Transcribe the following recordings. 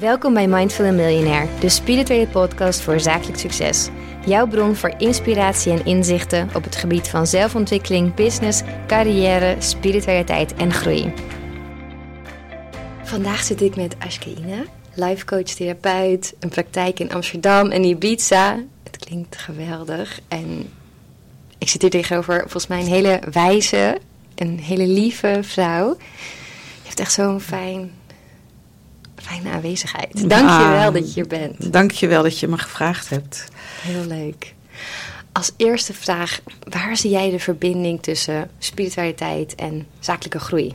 Welkom bij Mindful Millionaire, de spirituele podcast voor zakelijk succes. Jouw bron voor inspiratie en inzichten op het gebied van zelfontwikkeling, business, carrière, spiritualiteit en groei. Vandaag zit ik met Ashke Ina, life coach, therapeut, een praktijk in Amsterdam en Ibiza. Het klinkt geweldig en ik zit hier tegenover volgens mij een hele wijze, een hele lieve vrouw. Je hebt echt zo'n fijn fijne aanwezigheid. Dank je wel dat je hier bent. Dank je wel dat je me gevraagd hebt. Heel leuk. Als eerste vraag, waar zie jij de verbinding tussen spiritualiteit en zakelijke groei?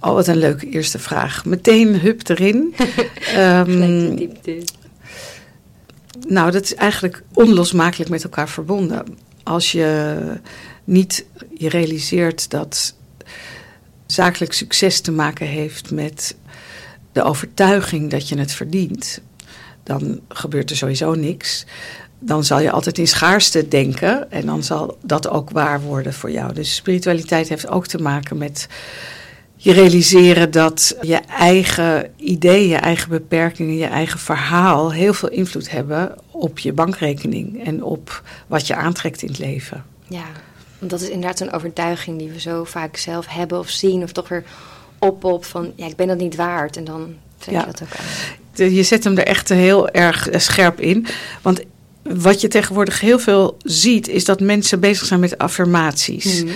Oh, wat een leuke eerste vraag. Meteen hup erin. um, diepte. Nou, dat is eigenlijk onlosmakelijk met elkaar verbonden. Als je niet je realiseert dat zakelijk succes te maken heeft met de overtuiging dat je het verdient, dan gebeurt er sowieso niks. Dan zal je altijd in schaarste denken en dan zal dat ook waar worden voor jou. Dus spiritualiteit heeft ook te maken met je realiseren dat je eigen ideeën, je eigen beperkingen, je eigen verhaal heel veel invloed hebben op je bankrekening en op wat je aantrekt in het leven. Ja, dat is inderdaad een overtuiging die we zo vaak zelf hebben of zien of toch weer op op van ja, ik ben dat niet waard. En dan trek je dat ook aan. Je zet hem er echt heel erg eh, scherp in. Want wat je tegenwoordig heel veel ziet, is dat mensen bezig zijn met affirmaties. Mhm.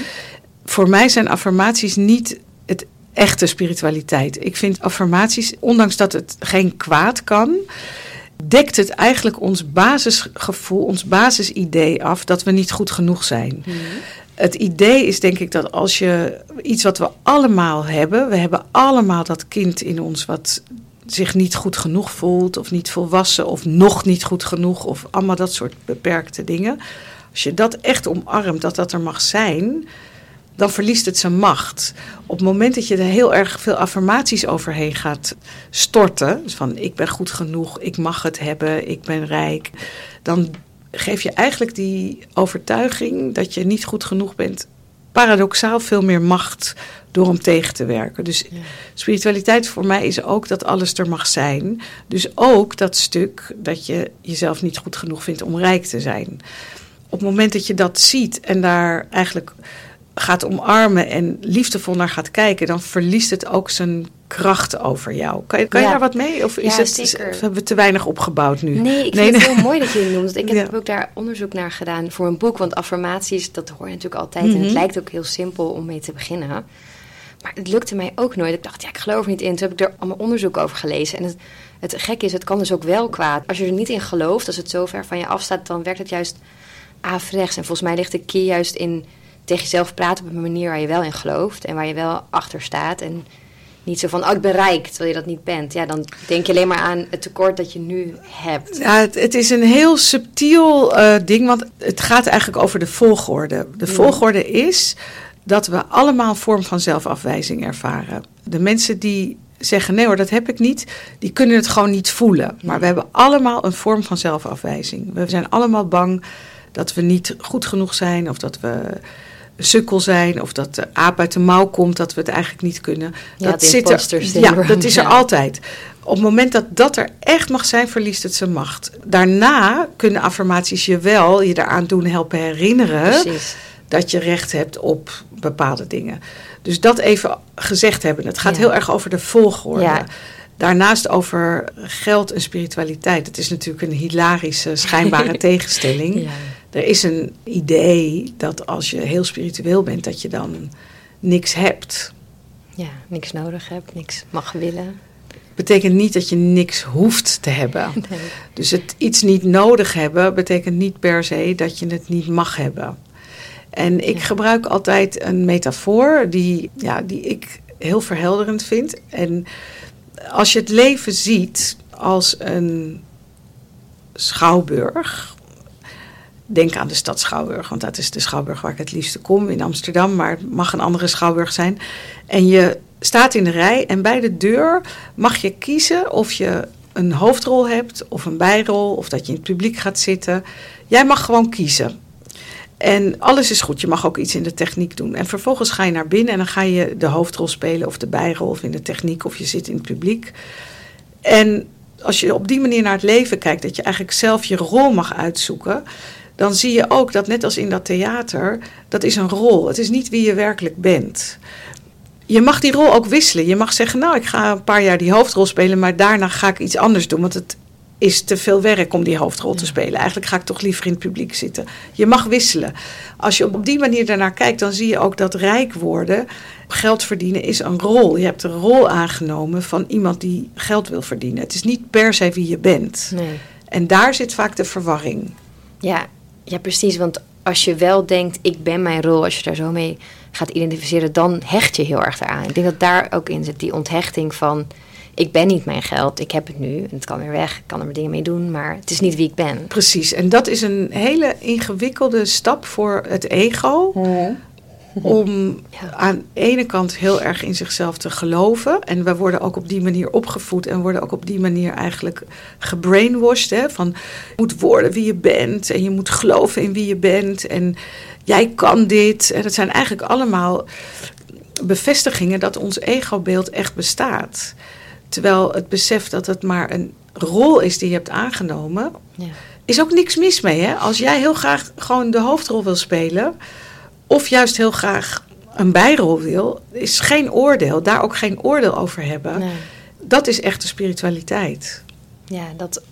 Voor mij zijn affirmaties niet het echte spiritualiteit. Ik vind affirmaties, ondanks dat het geen kwaad kan, dekt het eigenlijk ons basisgevoel, ons basisidee af dat we niet goed genoeg zijn. Mhm het idee is denk ik dat als je iets wat we allemaal hebben, we hebben allemaal dat kind in ons wat zich niet goed genoeg voelt of niet volwassen of nog niet goed genoeg of allemaal dat soort beperkte dingen. Als je dat echt omarmt, dat dat er mag zijn, dan verliest het zijn macht. Op het moment dat je er heel erg veel affirmaties overheen gaat storten, dus van ik ben goed genoeg, ik mag het hebben, ik ben rijk, dan geef je eigenlijk die overtuiging dat je niet goed genoeg bent, paradoxaal veel meer macht door om tegen te werken. Dus spiritualiteit voor mij is ook dat alles er mag zijn. Dus ook dat stuk dat je jezelf niet goed genoeg vindt om rijk te zijn. Op het moment dat je dat ziet en daar eigenlijk gaat omarmen en liefdevol naar gaat kijken, dan verliest het ook zijn kracht over jou. Kan je, kan je daar wat mee? Of is het, hebben we te weinig opgebouwd nu? Nee, ik vind het heel mooi dat je het noemt. Ik heb ook daar onderzoek naar gedaan voor een boek. Want affirmaties, dat hoor je natuurlijk altijd. En het mhm. lijkt ook heel simpel om mee te beginnen. Maar het lukte mij ook nooit. Ik dacht, ja, ik geloof niet in. Toen heb ik er allemaal onderzoek over gelezen. En het, het gek is, het kan dus ook wel kwaad. Als je er niet in gelooft, als het zo ver van je afstaat... dan werkt het juist averechts. En volgens mij ligt de key juist in tegen jezelf praten op een manier waar je wel in gelooft en waar je wel achter staat. En niet zo van, oh, ik ben rijk, terwijl je dat niet bent. Ja, dan denk je alleen maar aan het tekort dat je nu hebt. Ja, het, het is een heel subtiel uh, ding, want het gaat eigenlijk over de volgorde. De volgorde is dat we allemaal een vorm van zelfafwijzing ervaren. De mensen die zeggen, nee hoor, dat heb ik niet, die kunnen het gewoon niet voelen. Maar we hebben allemaal een vorm van zelfafwijzing. We zijn allemaal bang dat we niet goed genoeg zijn of dat we sukkel zijn of dat de aap uit de mouw komt, dat we het eigenlijk niet kunnen. Ja, dat zit er. Ja, dat is er altijd. Op het moment dat dat er echt mag zijn, verliest het zijn macht. Daarna kunnen affirmaties je wel je eraan doen helpen herinneren Precies. dat je recht hebt op bepaalde dingen. Dus dat even gezegd hebben. Het gaat heel erg over de volgorde. Daarnaast over geld en spiritualiteit. Het is natuurlijk een hilarische, schijnbare tegenstelling. Er is een idee dat als je heel spiritueel bent, dat je dan niks hebt. Ja, niks nodig hebt, niks mag willen. Betekent niet dat je niks hoeft te hebben. Dus het iets niet nodig hebben betekent niet per se dat je het niet mag hebben. En ik gebruik altijd een metafoor die, ja, die ik heel verhelderend vind. En als je het leven ziet als een schouwburg, Denk aan de stad Schouwburg, want dat is de Schouwburg waar ik het liefste kom in Amsterdam, maar het mag een andere Schouwburg zijn. En je staat in de rij en bij de deur mag je kiezen of je een hoofdrol hebt of een bijrol of dat je in het publiek gaat zitten. Jij mag gewoon kiezen. En alles is goed. Je mag ook iets in de techniek doen. En vervolgens ga je naar binnen en dan ga je de hoofdrol spelen of de bijrol of in de techniek of je zit in het publiek. En als je op die manier naar het leven kijkt, dat je eigenlijk zelf je rol mag uitzoeken, dan zie je ook dat net als in dat theater, dat is een rol. Het is niet wie je werkelijk bent. Je mag die rol ook wisselen. Je mag zeggen, nou, ik ga een paar jaar die hoofdrol spelen, maar daarna ga ik iets anders doen. Want het is te veel werk om die hoofdrol te spelen. Eigenlijk ga ik toch liever in het publiek zitten. Je mag wisselen. Als je op die manier daarnaar kijkt, dan zie je ook dat rijk worden, geld verdienen, is een rol. Je hebt een rol aangenomen van iemand die geld wil verdienen. Het is niet per se wie je bent. Nee. En daar zit vaak de verwarring. Ja, ja, precies. Want als je wel denkt, ik ben mijn rol, als je daar zo mee gaat identificeren, dan hecht je heel erg eraan. Ik denk dat daar ook in zit, die onthechting van ik ben niet mijn geld, ik heb het nu en het kan weer weg, ik kan er mijn dingen mee doen, maar het is niet wie ik ben. Precies, en dat is een hele ingewikkelde stap voor het ego. Om aan de ene kant heel erg in zichzelf te geloven. En we worden ook op die manier opgevoed en worden ook op die manier eigenlijk gebrainwashed. Hè? Van je moet worden wie je bent en je moet geloven in wie je bent. En jij kan dit. En dat zijn eigenlijk allemaal bevestigingen dat ons egobeeld echt bestaat. Terwijl het besef dat het maar een rol is die je hebt aangenomen, ja. is ook niks mis mee. Hè? Als jij heel graag gewoon de hoofdrol wil spelen, of juist heel graag een bijrol wil, is geen oordeel. Daar ook geen oordeel over hebben. Nee. Dat is echt de spiritualiteit. Ja, dat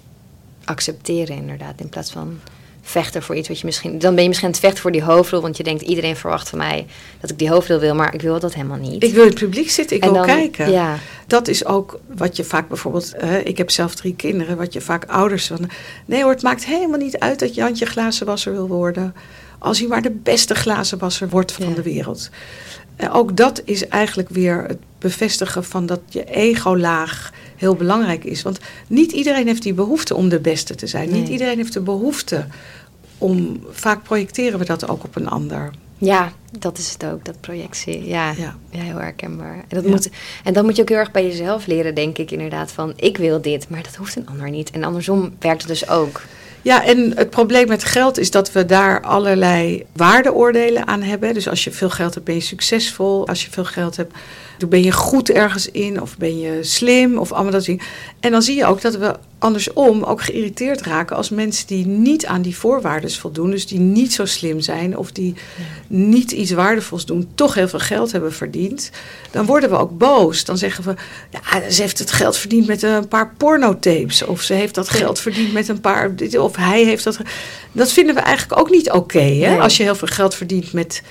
accepteren inderdaad, in plaats van vechten voor iets wat je misschien. Dan ben je misschien aan het vechten voor die hoofdrol, want je denkt iedereen verwacht van mij dat ik die hoofdrol wil, maar ik wil dat helemaal niet. Ik wil in het publiek zitten, ik wil kijken. Ja. Dat is ook wat je vaak bijvoorbeeld. Uh, ik heb zelf drie kinderen, wat je vaak ouders van. Nee hoor, het maakt helemaal niet uit dat Jantje glazenwasser wil worden. Als hij maar de beste glazenwasser wordt van de wereld. Uh, ook dat is eigenlijk weer het bevestigen van dat je ego-laag heel belangrijk is. Want niet iedereen heeft die behoefte om de beste te zijn. Niet iedereen heeft de behoefte om. Vaak projecteren we dat ook op een ander. Ja, dat is het ook, dat projectie. Ja, ja. heel herkenbaar. En, dat moet, en dan moet je ook heel erg bij jezelf leren, denk ik inderdaad. Van ik wil dit, maar dat hoeft een ander niet. En andersom werkt het dus ook. Ja, en het probleem met geld is dat we daar allerlei waardeoordelen aan hebben. Dus als je veel geld hebt, ben je succesvol. Als je veel geld hebt, ben je goed ergens in of ben je slim of allemaal dat dingen. En dan zie je ook dat we andersom ook geïrriteerd raken als mensen die niet aan die voorwaarden voldoen, dus die niet zo slim zijn of die niet iets waardevols doen, toch heel veel geld hebben verdiend, dan worden we ook boos. Dan zeggen we, ja, ze heeft het geld verdiend met een paar pornotapes of ze heeft dat geld verdiend met een paar, of hij heeft dat. Dat vinden we eigenlijk ook niet oké, als je heel veel geld verdient met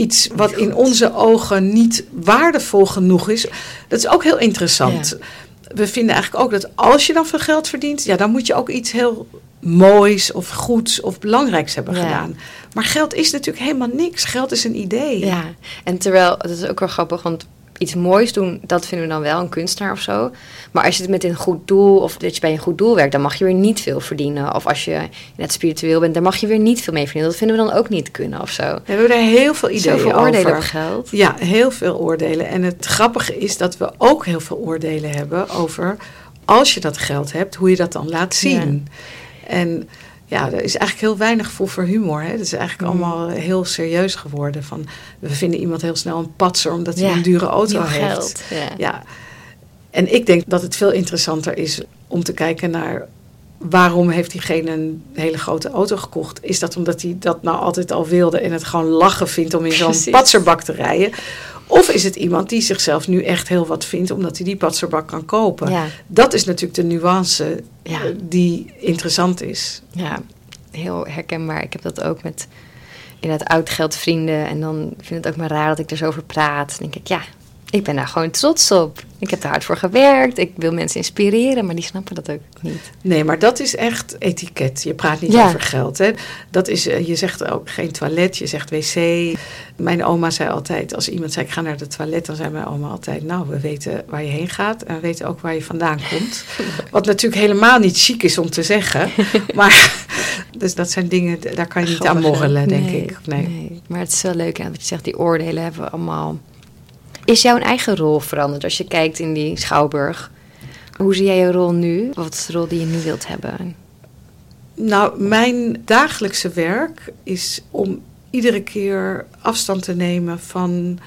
iets wat in onze ogen niet waardevol genoeg is. Dat is ook heel interessant. We vinden eigenlijk ook dat als je dan veel geld verdient, ja, dan moet je ook iets heel moois of goeds of belangrijks hebben gedaan. Maar geld is natuurlijk helemaal niks. Geld is een idee. Ja, en terwijl, dat is ook wel grappig, want iets moois doen, dat vinden we dan wel een kunstenaar of zo. Maar als je het met een goed doel of dat je bij een goed doel werkt, dan mag je weer niet veel verdienen. Of als je net spiritueel bent, dan mag je weer niet veel mee verdienen. Dat vinden we dan ook niet kunnen of zo. We hebben er heel veel ideeën Zoveel oordelen over. op geld. Ja, heel veel oordelen. En het grappige is dat we ook heel veel oordelen hebben over als je dat geld hebt, hoe je dat dan laat zien. En ja, er is eigenlijk heel weinig gevoel voor humor. Hè? Het is eigenlijk mm. allemaal heel serieus geworden. Van, we vinden iemand heel snel een patser omdat hij een dure auto heeft. Geld, ja. ja. En ik denk dat het veel interessanter is om te kijken naar waarom heeft diegene een hele grote auto gekocht? Is dat omdat hij dat nou altijd al wilde en het gewoon lachen vindt om in zo'n patserbak te rijden? Of is het iemand die zichzelf nu echt heel wat vindt omdat hij die patserbak kan kopen? Ja. Dat is natuurlijk de nuance ja. Eh, die interessant is. Ja, heel herkenbaar. Ik heb dat ook met inderdaad oud geldvrienden. En dan vind het ook maar raar dat ik er zo over praat. Dan denk ik, ja, ik ben daar gewoon trots op. Ik heb er hard voor gewerkt. Ik wil mensen inspireren, maar die snappen dat ook niet. Nee, maar dat is echt etiket. Je praat niet over geld. Hè? Dat is, eh, je zegt ook geen toilet, je zegt wc. Mijn oma zei altijd, als iemand zei ik ga naar de toilet, dan zei mijn oma altijd, nou, we weten waar je heen gaat en we weten ook waar je vandaan komt. Wat natuurlijk helemaal niet chic is om te zeggen. Maar dus dat zijn dingen, daar kan je niet aan morrelen, denk ik. Nee. nee. Maar het is wel leuk, hè, wat je zegt, die oordelen hebben we allemaal is jouw eigen rol veranderd als je kijkt in die schouwburg? Hoe zie jij je rol nu? Wat is de rol die je nu wilt hebben? Nou, mijn dagelijkse werk is om iedere keer afstand te nemen van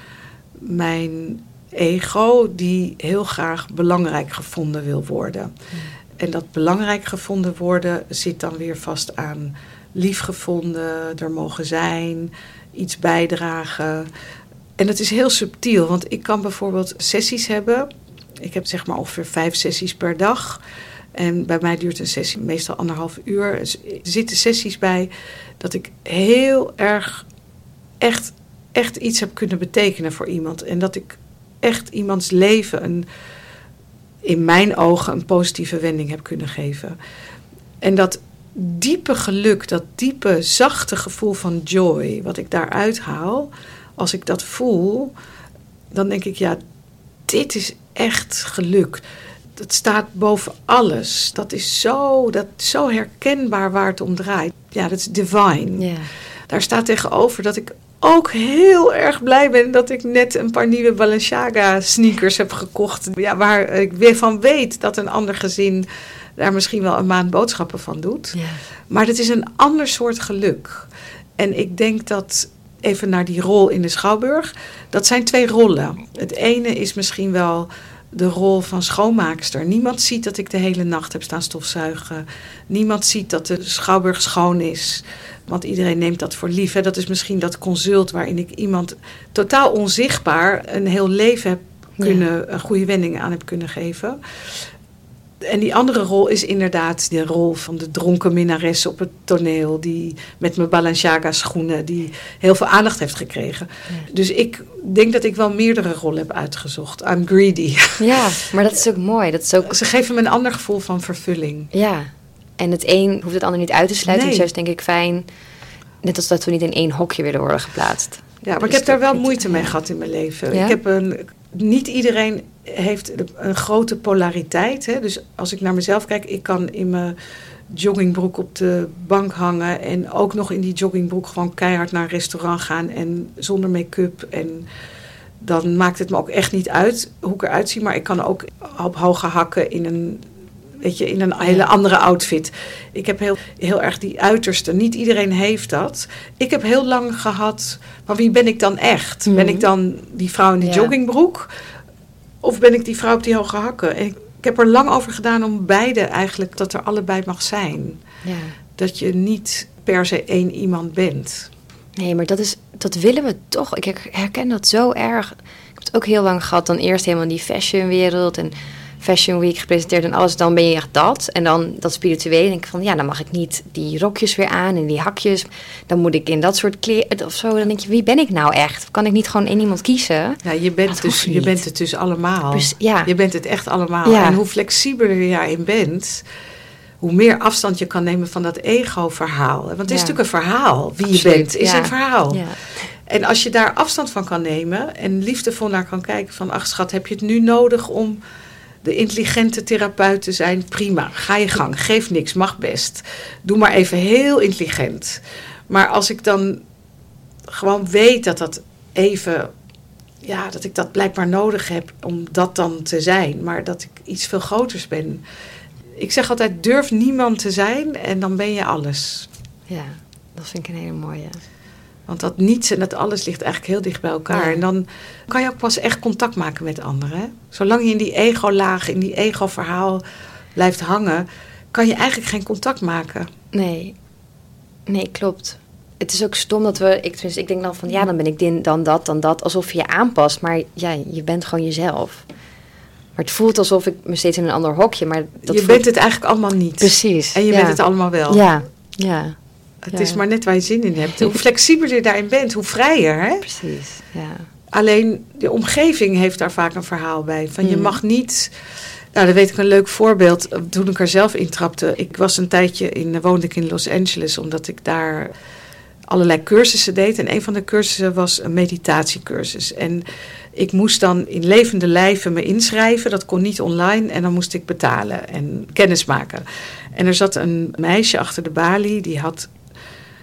mijn ego die heel graag belangrijk gevonden wil worden. Hmm. En dat belangrijk gevonden worden zit dan weer vast aan liefgevonden, er mogen zijn, iets bijdragen. En het is heel subtiel, want ik kan bijvoorbeeld sessies hebben. Ik heb zeg maar ongeveer vijf sessies per dag. En bij mij duurt een sessie meestal anderhalf uur. Er zitten sessies bij dat ik heel erg echt, echt iets heb kunnen betekenen voor iemand. En dat ik echt iemands leven een, in mijn ogen een positieve wending heb kunnen geven. En dat diepe geluk, dat diepe, zachte gevoel van joy, wat ik daaruit haal, als ik dat voel, dan denk ik, ja, dit is echt geluk. Dat staat boven alles. Dat is zo, dat is zo herkenbaar waar het om draait. Ja, dat is divine. Daar staat tegenover dat ik ook heel erg blij ben dat ik net een paar nieuwe Balenciaga sneakers heb gekocht. Ja, waar ik weer van weet dat een ander gezin daar misschien wel een maand boodschappen van doet. Ja. Maar het is een ander soort geluk. En ik denk dat, even naar die rol in de Schouwburg, dat zijn twee rollen. Het ene is misschien wel de rol van schoonmaakster. Niemand ziet dat ik de hele nacht heb staan stofzuigen. Niemand ziet dat de Schouwburg schoon is. Want iedereen neemt dat voor lief. Hè. Dat is misschien dat consult waarin ik iemand totaal onzichtbaar een heel leven heb kunnen, een goede wending aan heb kunnen geven. En die andere rol is inderdaad de rol van de dronken minnares op het toneel. Die met mijn Balenciaga schoenen, die heel veel aandacht heeft gekregen. Dus ik denk dat ik wel meerdere rollen heb uitgezocht. I'm greedy. Ja, maar dat is ook mooi. Dat is ook... Ze geven me een ander gevoel van vervulling. Ja, en het een hoeft het ander niet uit te sluiten. Nee. Dus juist denk ik fijn, net als dat we niet in één hokje willen worden geplaatst. Ja, maar ik heb daar wel moeite mee gehad in mijn leven. Ik heb een, niet iedereen heeft een grote polariteit. Hè? Dus als ik naar mezelf kijk, ik kan in mijn joggingbroek op de bank hangen en ook nog in die joggingbroek gewoon keihard naar een restaurant gaan en zonder make-up. En dan maakt het me ook echt niet uit hoe ik eruit zie, maar ik kan ook op hoge hakken in een weet je, in een hele andere outfit. Ik heb heel, heel erg die uiterste. Niet iedereen heeft dat. Ik heb heel lang gehad, maar wie ben ik dan echt? Ben ik mhm. dan die vrouw in de joggingbroek? Of ben ik die vrouw op die hoge hakken? ik, ik heb er lang over gedaan om beide eigenlijk, dat er allebei mag zijn. Ja. Dat je niet per se één iemand bent. Nee, maar dat, is, dat willen we toch. Ik herken dat zo erg. Ik heb het ook heel lang gehad. Dan eerst helemaal in die fashionwereld. En Fashion Week gepresenteerd en alles, dan ben je echt dat. En dan dat spirituele, denk ik van ja, dan mag ik niet die rokjes weer aan en die hakjes. Dan moet ik in dat soort kleren of zo. Dan denk je, wie ben ik nou echt? Kan ik niet gewoon één iemand kiezen? Ja, je bent, dus, je bent het dus allemaal. ja. Je bent het echt allemaal. En hoe flexibeler je daarin bent, hoe meer afstand je kan nemen van dat ego-verhaal. Want het is natuurlijk een verhaal. Wie je bent, is een verhaal. Ja. En als je daar afstand van kan nemen en liefdevol naar kan kijken van... ach schat, heb je het nu nodig om de intelligente therapeuten zijn prima. Ga je gang, geef niks, mag best. Doe maar even heel intelligent. Maar als ik dan gewoon weet dat dat even, ja, dat ik dat blijkbaar nodig heb om dat dan te zijn, maar dat ik iets veel groters ben. Ik zeg altijd: durf niemand te zijn en dan ben je alles. Ja, dat vind ik een hele mooie. Want dat niets en dat alles ligt eigenlijk heel dicht bij elkaar. En dan kan je ook pas echt contact maken met anderen. Zolang je in die ego-laag, in die ego-verhaal blijft hangen, kan je eigenlijk geen contact maken. Nee, nee, klopt. Het is ook stom dat we, ik, ik denk dan van ja, dan ben ik dit, dan dat, dan dat, alsof je je aanpast. Maar ja, je bent gewoon jezelf. Maar het voelt alsof ik me steeds in een ander hokje. Maar dat je bent het eigenlijk allemaal niet. Precies. En je bent het allemaal wel. Ja, ja. Het is maar net waar je zin in hebt. Hoe flexibeler je daarin bent, hoe vrijer. Hè? Precies, ja. Alleen de omgeving heeft daar vaak een verhaal bij. Van je mm. mag niet. Nou, dat weet ik een leuk voorbeeld. Toen ik er zelf intrapte. Ik was een tijdje in, woonde ik in Los Angeles, omdat ik daar allerlei cursussen deed. En een van de cursussen was een meditatiecursus. En ik moest dan in levende lijven me inschrijven. Dat kon niet online. En dan moest ik betalen en kennis maken. En er zat een meisje achter de balie. Die had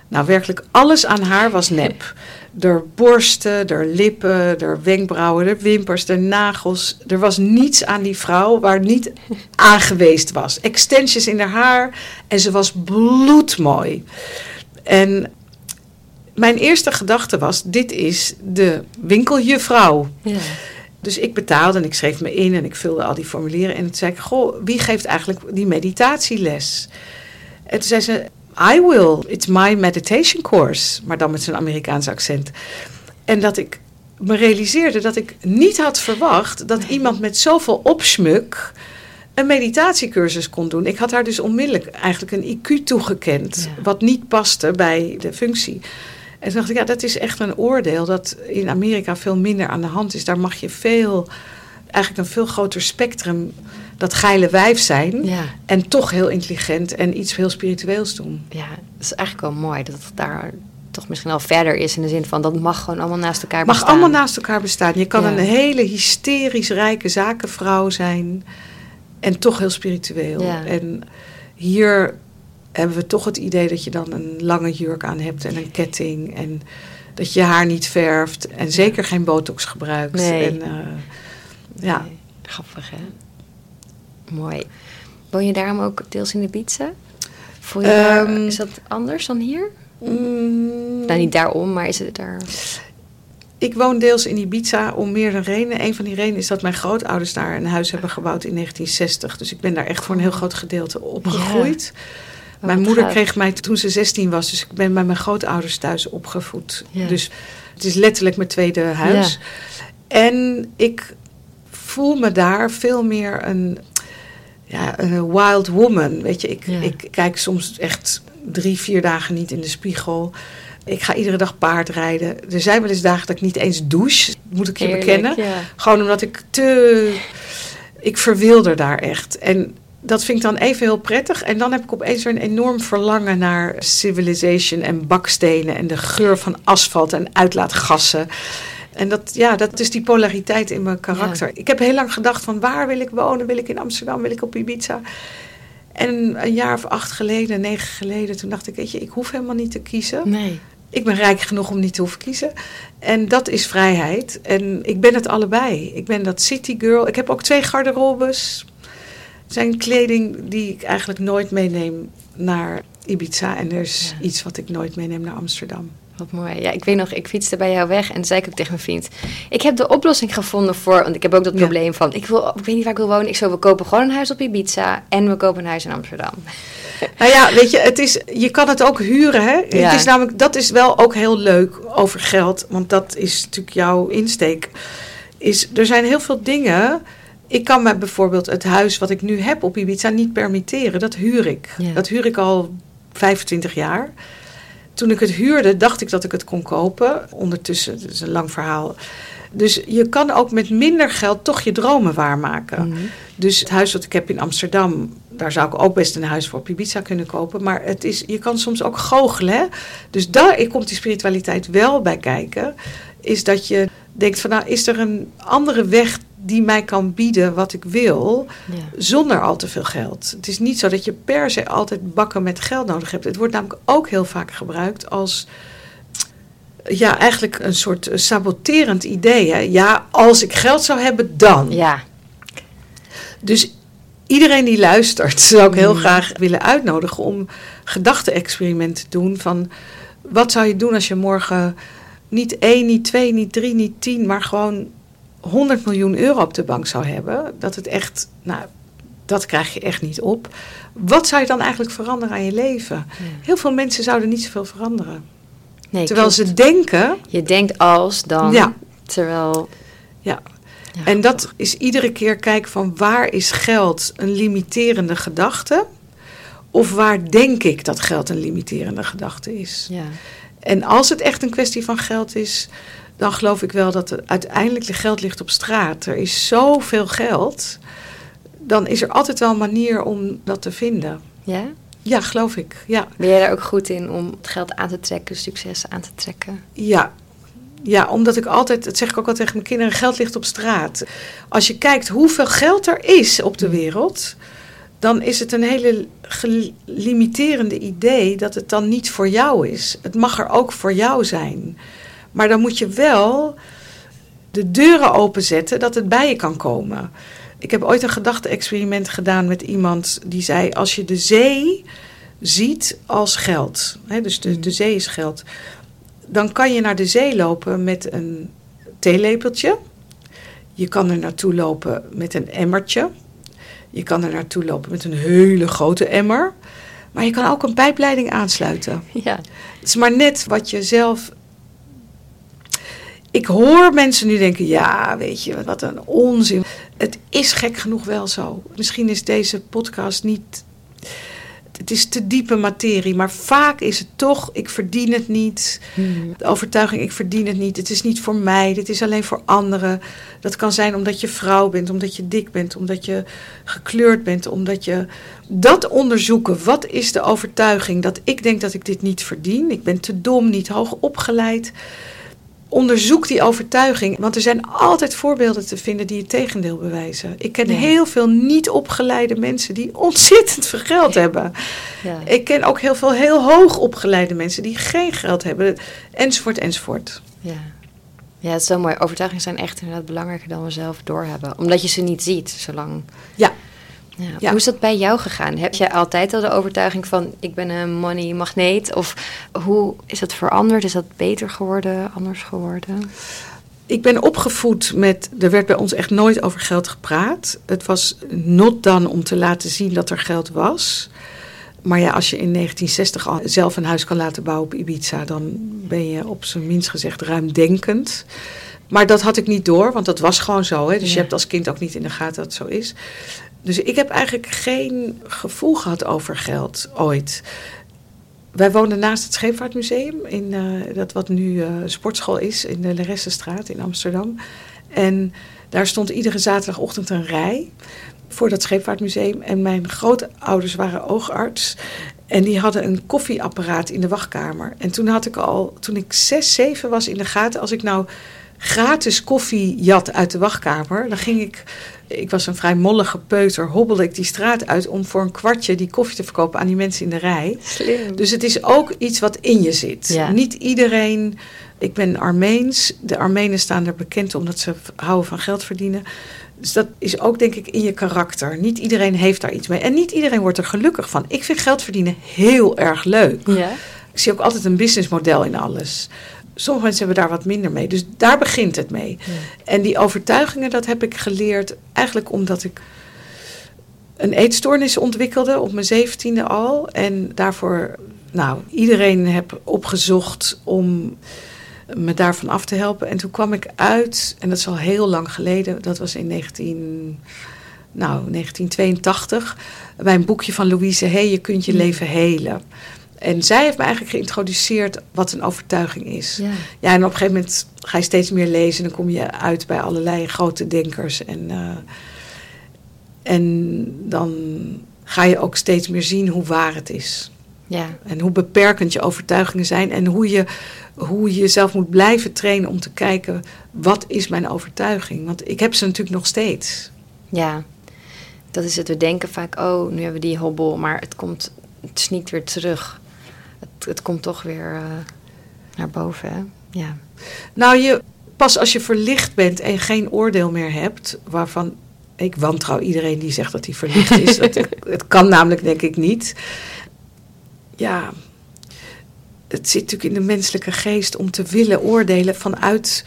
nou, werkelijk alles aan haar was nep. De borsten, de lippen, de wenkbrauwen, de wimpers, de nagels. Er was niets aan die vrouw waar niet aangeweest was. Extensions in haar haar en ze was bloedmooi. En mijn eerste gedachte was: dit is de winkeljuffrouw. Ja. Dus ik betaalde en ik schreef me in en ik vulde al die formulieren. En toen zei ik, goh, wie geeft eigenlijk die meditatieles? En toen zei ze, I will. It's my meditation course. Maar dan met zo'n Amerikaans accent. En dat ik me realiseerde dat ik niet had verwacht dat iemand met zoveel opsmuk een meditatiecursus kon doen. Ik had haar dus onmiddellijk eigenlijk een IQ toegekend, wat niet paste bij de functie. En toen dacht ik, ja, dat is echt een oordeel dat in Amerika veel minder aan de hand is. Daar mag je veel, eigenlijk een veel groter spectrum, dat geile wijf zijn. Ja. En toch heel intelligent en iets heel spiritueels doen. Ja, dat is eigenlijk wel mooi dat het daar toch misschien al verder is in de zin van dat mag gewoon allemaal naast elkaar Mag bestaan. allemaal naast elkaar bestaan. Je kan Ja. een hele hysterisch rijke zakenvrouw zijn en toch heel spiritueel. Ja. En hier hebben we toch het idee dat je dan een lange jurk aan hebt en een ketting en dat je je haar niet verft en zeker geen botox gebruikt. Nee. En, eh, ja. Grappig hè? Mooi. Woon je daarom ook deels in de Ibiza? Voel je daar, Ehm, is dat anders dan hier? Mm, Nou, niet daarom, maar is het daar... Ik woon deels in Ibiza om meerdere redenen. Een van die redenen is dat mijn grootouders daar een huis hebben gebouwd in 1960. Dus ik ben daar echt voor een heel groot gedeelte opgegroeid. Oh, mijn moeder kreeg mij toen ze 16 was. Dus ik ben bij mijn grootouders thuis opgevoed. Ja. Dus het is letterlijk mijn tweede huis. En ik voel me daar veel meer een, ja, een wild woman. Weet je, ik, Ja. ik kijk soms echt drie, vier dagen niet in de spiegel. Ik ga iedere dag paardrijden. Er zijn wel eens dagen dat ik niet eens douche, moet ik je bekennen. ja. Gewoon omdat ik te. Ik verwilder daar echt. En dat vind ik dan even heel prettig. En dan heb ik opeens weer een enorm verlangen naar civilization en bakstenen en de geur van asfalt en uitlaatgassen. En dat, ja, dat is die polariteit in mijn karakter. Ik heb heel lang gedacht van waar wil ik wonen? Wil ik in Amsterdam? Wil ik op Ibiza? En een jaar of acht geleden, negen geleden, toen dacht ik, weet je, ik hoef helemaal niet te kiezen. Nee. Ik ben rijk genoeg om niet te hoeven kiezen. En dat is vrijheid. En ik ben het allebei. Ik ben dat city girl. Ik heb ook twee garderobes. Het zijn kleding die ik eigenlijk nooit meeneem naar Ibiza. En er is Ja. iets wat ik nooit meeneem naar Amsterdam. Wat mooi. Ja, ik weet nog, ik fietste bij jou weg en zei ik ook tegen mijn vriend. Ik heb de oplossing gevonden voor, want ik heb ook dat Ja. probleem van, ik, wil, ik weet niet waar ik wil wonen. Ik zo, we kopen gewoon een huis op Ibiza en we kopen een huis in Amsterdam. Nou ja, weet je, het is, je kan het ook huren. Hè? Ja. Het is namelijk, dat is wel ook heel leuk over geld. Want dat is natuurlijk jouw insteek. Is, er zijn heel veel dingen. Ik kan me bijvoorbeeld het huis wat ik nu heb op Ibiza niet permitteren. Dat huur ik. Ja. Dat huur ik al 25 jaar. Toen ik het huurde, dacht ik dat ik het kon kopen. Ondertussen, is een lang verhaal. Dus je kan ook met minder geld toch je dromen waarmaken. Mhm. Dus het huis wat ik heb in Amsterdam, daar zou ik ook best een huis voor op Ibiza kunnen kopen. Maar het is, je kan soms ook goochelen. Hè? Dus daar komt die spiritualiteit wel bij kijken. Is dat je denkt van nou, is er een andere weg die mij kan bieden wat ik wil, Ja. zonder al te veel geld. Het is niet zo dat je per se altijd bakken met geld nodig hebt. Het wordt namelijk ook heel vaak gebruikt als ja, eigenlijk een soort saboterend idee. Hè? Ja, als ik geld zou hebben, dan. ja. Dus iedereen die luistert, zou ik heel Mm. graag willen uitnodigen om gedachte-experiment te doen van wat zou je doen als je morgen niet één, niet twee, niet drie, niet tien, maar gewoon 100 miljoen euro op de bank zou hebben. Dat het echt, nou, dat krijg je echt niet op. Wat zou je dan eigenlijk veranderen aan je leven? Heel veel mensen zouden niet zoveel veranderen. Nee, Terwijl klopt. ze denken, Je denkt als, dan. Ja. Terwijl... ja, Ja, En dat is iedere keer kijken van waar is geld een limiterende gedachte? Of waar denk ik dat geld een limiterende gedachte is? Ja. En als het echt een kwestie van geld is, dan geloof ik wel dat er uiteindelijk de geld ligt op straat. Er is zoveel geld, dan is er altijd wel een manier om dat te vinden. ja? Ja, geloof ik. Ja, Ben jij daar ook goed in om het geld aan te trekken, succes aan te trekken? ja. Ja, omdat ik altijd, dat zeg ik ook al tegen mijn kinderen, geld ligt op straat. Als je kijkt hoeveel geld er is op de wereld, dan is het een hele gelimiterende idee dat het dan niet voor jou is. Het mag er ook voor jou zijn. Maar dan moet je wel de deuren openzetten dat het bij je kan komen. Ik heb ooit een gedachte-experiment gedaan met iemand die zei: Als je de zee ziet als geld, hè, dus de, de zee is geld, dan kan je naar de zee lopen met een theelepeltje. Je kan er naartoe lopen met een emmertje. Je kan er naartoe lopen met een hele grote emmer. Maar je kan ook een pijpleiding aansluiten. Ja. Het is maar net wat je zelf. Ik hoor mensen nu denken: ja, weet je, wat een onzin. Het is gek genoeg wel zo. Misschien is deze podcast niet het is te diepe materie, maar vaak is het toch, ik verdien het niet. Hmm. De overtuiging, ik verdien het niet. Het is niet voor mij, dit is alleen voor anderen. Dat kan zijn omdat je vrouw bent, omdat je dik bent, omdat je gekleurd bent, omdat je... Dat onderzoeken, wat is de overtuiging dat ik denk dat ik dit niet verdien? Ik ben te dom, niet hoog opgeleid onderzoek die overtuiging. Want er zijn altijd voorbeelden te vinden die het tegendeel bewijzen. Ik ken heel veel niet opgeleide mensen die ontzettend veel geld hebben. Ja. Ik ken ook heel veel heel hoog opgeleide mensen die geen geld hebben. Enzovoort, enzovoort. Ja. Ja, het is zo mooi. Overtuigingen zijn echt inderdaad belangrijker dan we zelf doorhebben. Omdat je ze niet ziet, zolang... Ja. Ja. Ja. Hoe is dat bij jou gegaan? Heb je altijd al de overtuiging van ik ben een money magneet? Of hoe is dat veranderd? Is dat beter geworden, anders geworden? Ik ben opgevoed met. Er werd bij ons echt nooit over geld gepraat. Het was not dan om te laten zien dat er geld was. Maar ja, als je in 1960 al zelf een huis kan laten bouwen op Ibiza, dan ben je op zijn minst gezegd ruimdenkend. Maar dat had ik niet door, want dat was gewoon zo. Hè? Dus je hebt als kind ook niet in de gaten dat het zo is. Dus ik heb eigenlijk geen gevoel gehad over geld ooit. Wij woonden naast het Scheepvaartmuseum, in, eh, dat wat nu eh, sportschool is, in de Leressenstraat in Amsterdam. En daar stond iedere zaterdagochtend een rij voor dat Scheepvaartmuseum. En mijn grootouders waren oogarts. En die hadden een koffieapparaat in de wachtkamer. En toen had ik al, toen ik zes, zeven was in de gaten, als ik nou gratis koffie jat uit de wachtkamer, dan ging ik, ik was een vrij mollige peuter, hobbelde ik die straat uit om voor een kwartje die koffie te verkopen aan die mensen in de rij. Slim. Dus het is ook iets wat in je zit. Ja. Niet iedereen. Ik ben Armeens. De Armenen staan er bekend omdat ze houden van geld verdienen. Dus dat is ook denk ik in je karakter. Niet iedereen heeft daar iets mee. En niet iedereen wordt er gelukkig van. Ik vind geld verdienen heel erg leuk. Ja. Ik zie ook altijd een businessmodel in alles. Sommige mensen hebben daar wat minder mee. Dus daar begint het mee. En die overtuigingen, dat heb ik geleerd eigenlijk omdat ik een eetstoornis ontwikkelde op mijn zeventiende al. En daarvoor, nou, iedereen heb opgezocht om me daarvan af te helpen. En toen kwam ik uit, en dat is al heel lang geleden, dat was in 19, nou, 1982, bij een boekje van Louise Hay, Je kunt je leven helen. En zij heeft me eigenlijk geïntroduceerd wat een overtuiging is. Ja. Ja, en op een gegeven moment ga je steeds meer lezen. En dan kom je uit bij allerlei grote denkers. En, eh, en dan ga je ook steeds meer zien hoe waar het is. Ja. En hoe beperkend je overtuigingen zijn. En hoe je, hoe je jezelf moet blijven trainen om te kijken... wat is mijn overtuiging? Want ik heb ze natuurlijk nog steeds. Ja, dat is het. We denken vaak, oh, nu hebben we die hobbel, maar het komt, het sneakt weer terug. Het, het komt toch weer eh, naar boven, hè? Ja. Nou, je, pas als je verlicht bent en geen oordeel meer hebt... waarvan ik wantrouw iedereen die zegt dat hij verlicht is. dat, het kan namelijk denk ik niet. Ja, het zit natuurlijk in de menselijke geest om te willen oordelen vanuit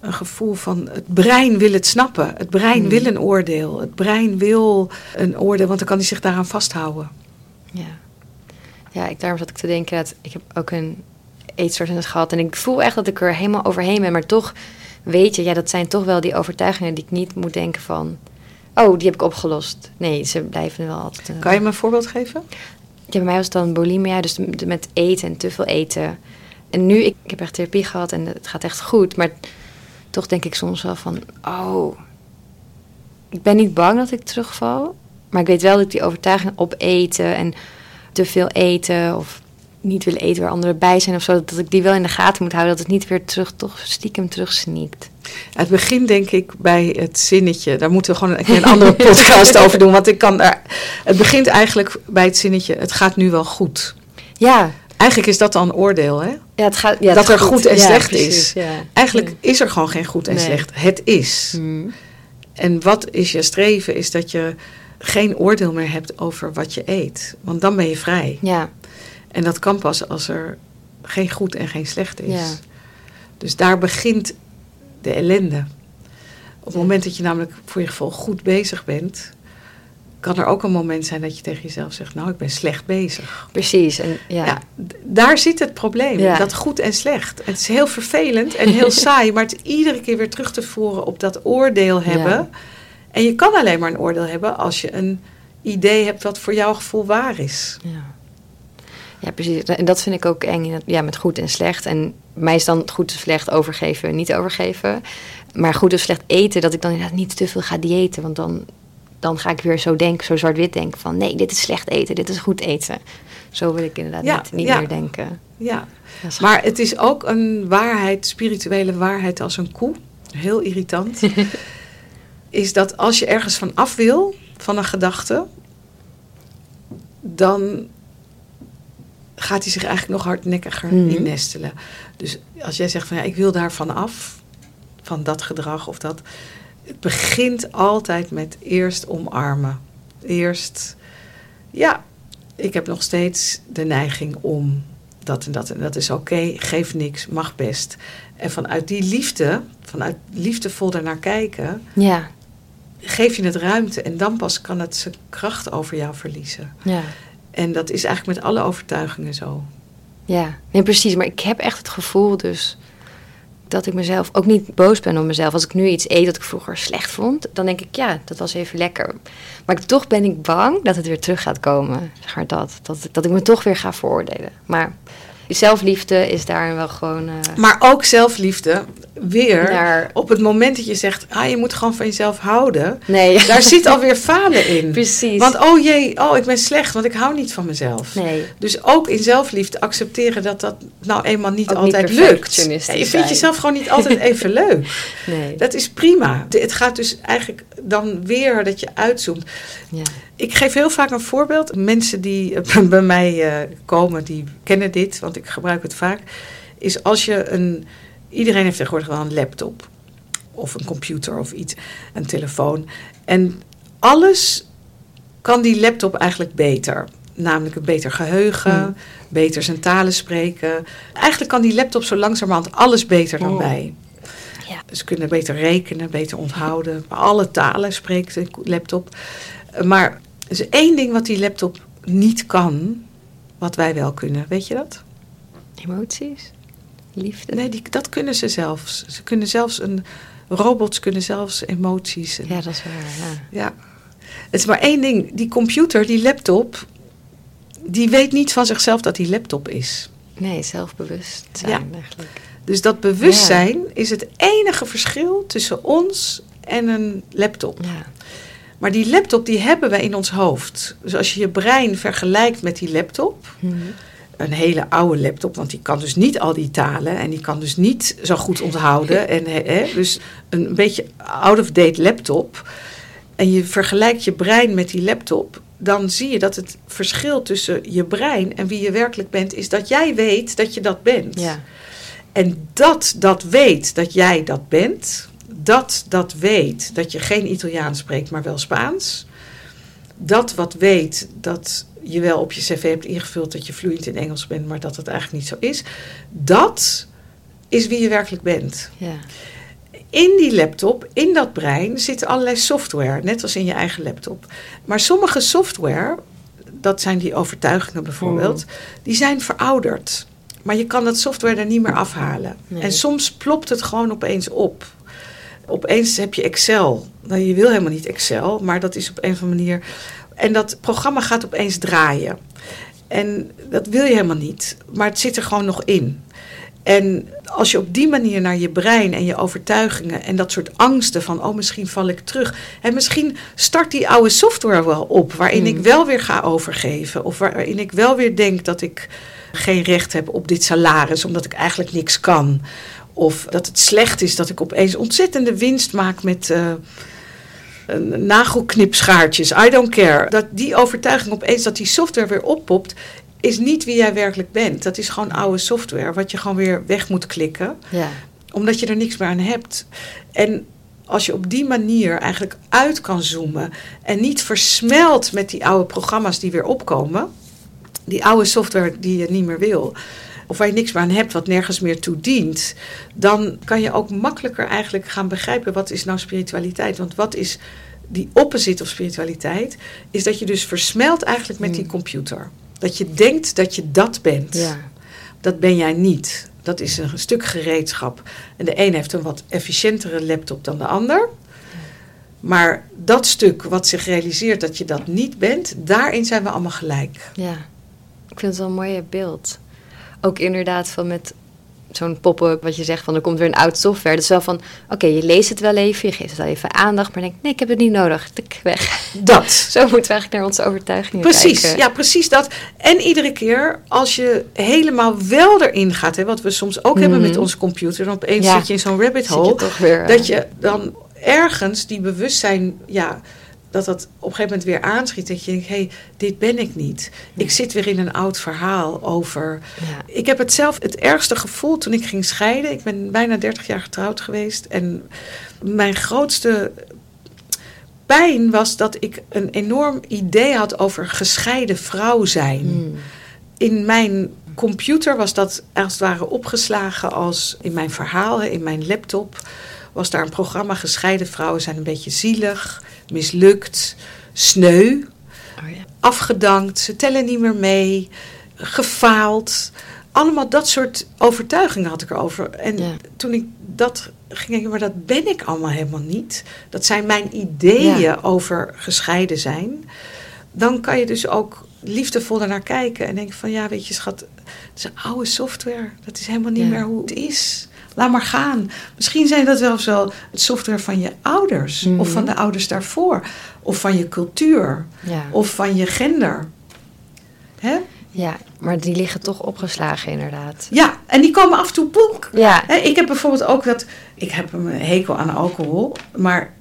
een gevoel van het brein wil het snappen. Het brein Hmm. wil een oordeel. Het brein wil een oordeel, want dan kan hij zich daaraan vasthouden. Ja. Ja, ik, daarom zat ik te denken dat ik heb ook een eetstoornis gehad. En ik voel echt dat ik er helemaal overheen ben. Maar toch weet je, ja, dat zijn toch wel die overtuigingen die ik niet moet denken van... Oh, die heb ik opgelost. Nee, ze blijven wel altijd... eh, Kan je me een voorbeeld geven? Ja, bij mij was het dan bulimia, dus met eten en te veel eten. En nu, ik, ik heb echt therapie gehad en het gaat echt goed. Maar toch denk ik soms wel van, oh, ik ben niet bang dat ik terugval. Maar ik weet wel dat ik die overtuiging op eten en te veel eten of niet willen eten waar anderen bij zijn of zo. Dat ik die wel in de gaten moet houden, dat het niet weer terug, toch stiekem terugsneakt. Het begint denk ik bij het zinnetje. Daar moeten we gewoon een, een andere podcast over doen. Want ik kan daar. Het begint eigenlijk bij het zinnetje. Het gaat nu wel goed. Ja, Eigenlijk is dat dan een oordeel, hè? ja het gaat. Ja, het Dat er goed en Ja, slecht precies, is. Eigenlijk is er gewoon geen goed en Nee. slecht. Het is. Hmm. En wat is je streven? Is dat je geen oordeel meer hebt over wat je eet. Want dan ben je vrij. Ja, En dat kan pas als er geen goed en geen slecht is. Ja. Dus daar begint de ellende. Op het moment dat je namelijk voor je gevoel goed bezig bent, kan er ook een moment zijn dat je tegen jezelf zegt: Nou, ik ben slecht bezig. Precies. En, ja. ja daar zit het probleem. Dat goed en slecht. Het is heel vervelend en heel saai, maar het iedere keer weer terug te voeren op dat oordeel hebben. En je kan alleen maar een oordeel hebben als je een idee hebt wat voor jouw gevoel waar is. Ja. Ja, precies. En dat vind ik ook eng ja, met goed en slecht. En mij is dan goed en slecht overgeven, niet overgeven. Maar goed of slecht eten, dat ik dan inderdaad niet te veel ga diëten. Want dan, dan ga ik weer zo denken, zo zwart-wit denken van... nee, dit is slecht eten, dit is goed eten. Zo wil ik inderdaad niet, niet meer denken. Ja, maar het is ook een waarheid, spirituele waarheid als een koe. Heel irritant. is dat als je ergens van af wil, van een gedachte... dan gaat hij zich eigenlijk nog hardnekkiger mm in nestelen. Dus als jij zegt van ja, ik wil daarvan af, van dat gedrag of dat. Het begint altijd met eerst omarmen. Eerst, ja, ik heb nog steeds de neiging om dat en dat en dat is oké, geef niks, mag best. En vanuit die liefde, vanuit liefdevol ernaar kijken, ja. Geef je het ruimte en dan pas kan het zijn kracht over jou verliezen. Ja. En dat is eigenlijk met alle overtuigingen zo. Ja, nee, precies. Maar ik heb echt het gevoel dus dat ik mezelf ook niet boos ben op mezelf. Als ik nu iets eet dat ik vroeger slecht vond, dan denk ik ja, dat was even lekker. Maar toch ben ik bang dat het weer terug gaat komen. Zeg maar dat, dat, dat ik me toch weer ga veroordelen. Maar zelfliefde is daar wel gewoon. Uh, maar ook zelfliefde, weer op het moment dat je zegt, ah, je moet gewoon van jezelf houden. Nee. Daar zit alweer falen in. Precies. Want oh jee, oh, ik ben slecht, want ik hou niet van mezelf. Nee. Dus ook in zelfliefde accepteren dat dat nou eenmaal niet altijd lukt. je vindt jezelf gewoon niet altijd even leuk. Nee. Dat is prima. Het gaat dus eigenlijk dan weer dat je uitzoomt. Ja. Ik geef heel vaak een voorbeeld. Mensen die bij mij uh, komen, die kennen dit, want ik gebruik het vaak. Is als je een. Iedereen heeft tegenwoordig wel een laptop. Of een computer of iets. Een telefoon. En alles kan die laptop eigenlijk beter. Namelijk een beter geheugen, hmm. beter zijn talen spreken. Eigenlijk kan die laptop zo langzamerhand alles beter dan oh. wij. Ja. Ze kunnen beter rekenen, beter onthouden. Alle talen spreekt de laptop. Maar is één ding wat die laptop niet kan, wat wij wel kunnen. Weet je dat? Emoties? Liefde? Nee, die, dat kunnen ze zelfs. Ze kunnen zelfs een. Robots kunnen zelfs emoties. ja, dat is waar. Ja. ja. Het is maar één ding. Die computer, die laptop, die weet niet van zichzelf dat die laptop is. Nee, zelfbewust zijn ja. eigenlijk. Dus dat bewustzijn is het enige verschil tussen ons en een laptop. Ja. Maar die laptop die hebben wij in ons hoofd. Dus als je je brein vergelijkt met die laptop, mhm. een hele oude laptop, want die kan dus niet al die talen en die kan dus niet zo goed onthouden. en, hè, dus een beetje out-of-date laptop. En je vergelijkt je brein met die laptop, dan zie je dat het verschil tussen je brein en wie je werkelijk bent, is dat jij weet dat je dat bent. Ja. En dat dat weet dat jij dat bent, dat dat weet dat je geen Italiaans spreekt, maar wel Spaans. Dat wat weet dat je wel op je cv hebt ingevuld dat je vloeiend in Engels bent, maar dat het eigenlijk niet zo is. Dat is wie je werkelijk bent. Ja. In die laptop, in dat brein, zitten allerlei software, net als in je eigen laptop. Maar sommige software, dat zijn die overtuigingen bijvoorbeeld, mm. die zijn verouderd. Maar je kan dat software er niet meer afhalen. En soms plopt het gewoon opeens op opeens heb je Excel. Nou, je wil helemaal niet Excel, maar dat is op een of andere manier. En dat programma gaat opeens draaien. En dat wil je helemaal niet, maar het zit er gewoon nog in. En als je op die manier naar je brein en je overtuigingen en dat soort angsten van, oh misschien val ik terug. En misschien start die oude software wel op, waarin ik hmm. wel weer ga overgeven. Of waarin ik wel weer denk dat ik geen recht heb op dit salaris, omdat ik eigenlijk niks kan. Of dat het slecht is dat ik opeens ontzettende winst maak met uh, nagelknipschaartjes. I don't care. Dat die overtuiging opeens dat die software weer oppopt, is niet wie jij werkelijk bent. Dat is gewoon oude software, wat je gewoon weer weg moet klikken. Ja. Omdat je er niks meer aan hebt. En als je op die manier eigenlijk uit kan zoomen en niet versmelt met die oude programma's die weer opkomen, die oude software die je niet meer wil, of waar je niks meer aan hebt, wat nergens meer toe dient, dan kan je ook makkelijker eigenlijk gaan begrijpen wat is nou spiritualiteit. Want wat is die opposite of spiritualiteit, is dat je dus versmelt eigenlijk met die Hmm. computer. Dat je denkt dat je dat bent. Ja. Dat ben jij niet. Dat is een stuk gereedschap. En de een heeft een wat efficiëntere laptop dan de ander. Maar dat stuk wat zich realiseert dat je dat niet bent, daarin zijn we allemaal gelijk. Ja, ik vind het wel een mooi beeld. Ook inderdaad van met zo'n pop-up, wat je zegt van er komt weer een oud software. Dat is wel van, oké, je leest het wel even, je geeft het wel even aandacht, maar denk nee, ik heb het niet nodig, tik weg. Dat. Zo moeten we eigenlijk naar onze overtuigingen Precies, kijken. ja, precies dat. En iedere keer als je helemaal wel erin gaat, hè, wat we soms ook hebben met Mhm. onze computer, dan opeens Ja. zit je in zo'n rabbit je hole, weer, eh, dat je dan ergens die bewustzijn, ja, dat dat op een gegeven moment weer aanschiet. Dat je denkt, hé, hey, dit ben ik niet. Ik zit weer in een oud verhaal over... Ja. Ik heb het zelf het ergste gevoel toen ik ging scheiden. Ik ben bijna 30 jaar getrouwd geweest. En mijn grootste pijn was dat ik een enorm idee had over gescheiden vrouw zijn. Mm. In mijn computer was dat als het ware opgeslagen als in mijn verhaal, hè, in mijn laptop. Was daar een programma Gescheiden vrouwen zijn een beetje zielig, mislukt, sneu, Oh, ja. afgedankt, ze tellen niet meer mee, gefaald. Allemaal dat soort overtuigingen had ik erover. En Ja. toen ik dat ging denken, maar dat ben ik allemaal helemaal niet. Dat zijn mijn ideeën Ja. over gescheiden zijn. Dan kan je dus ook liefdevol naar kijken en denken van ja, weet je schat, het is een oude software. Dat is helemaal niet meer hoe het is. Laat maar gaan. Misschien zijn dat wel zo het software van je ouders. Mhm. Of van de ouders daarvoor. Of van je cultuur. Ja. Of van je gender. Hè? ja, maar die liggen toch opgeslagen inderdaad. Ja, en die komen af en toe boek. Ja, ik heb bijvoorbeeld ook dat. Ik heb een hekel aan alcohol. Maar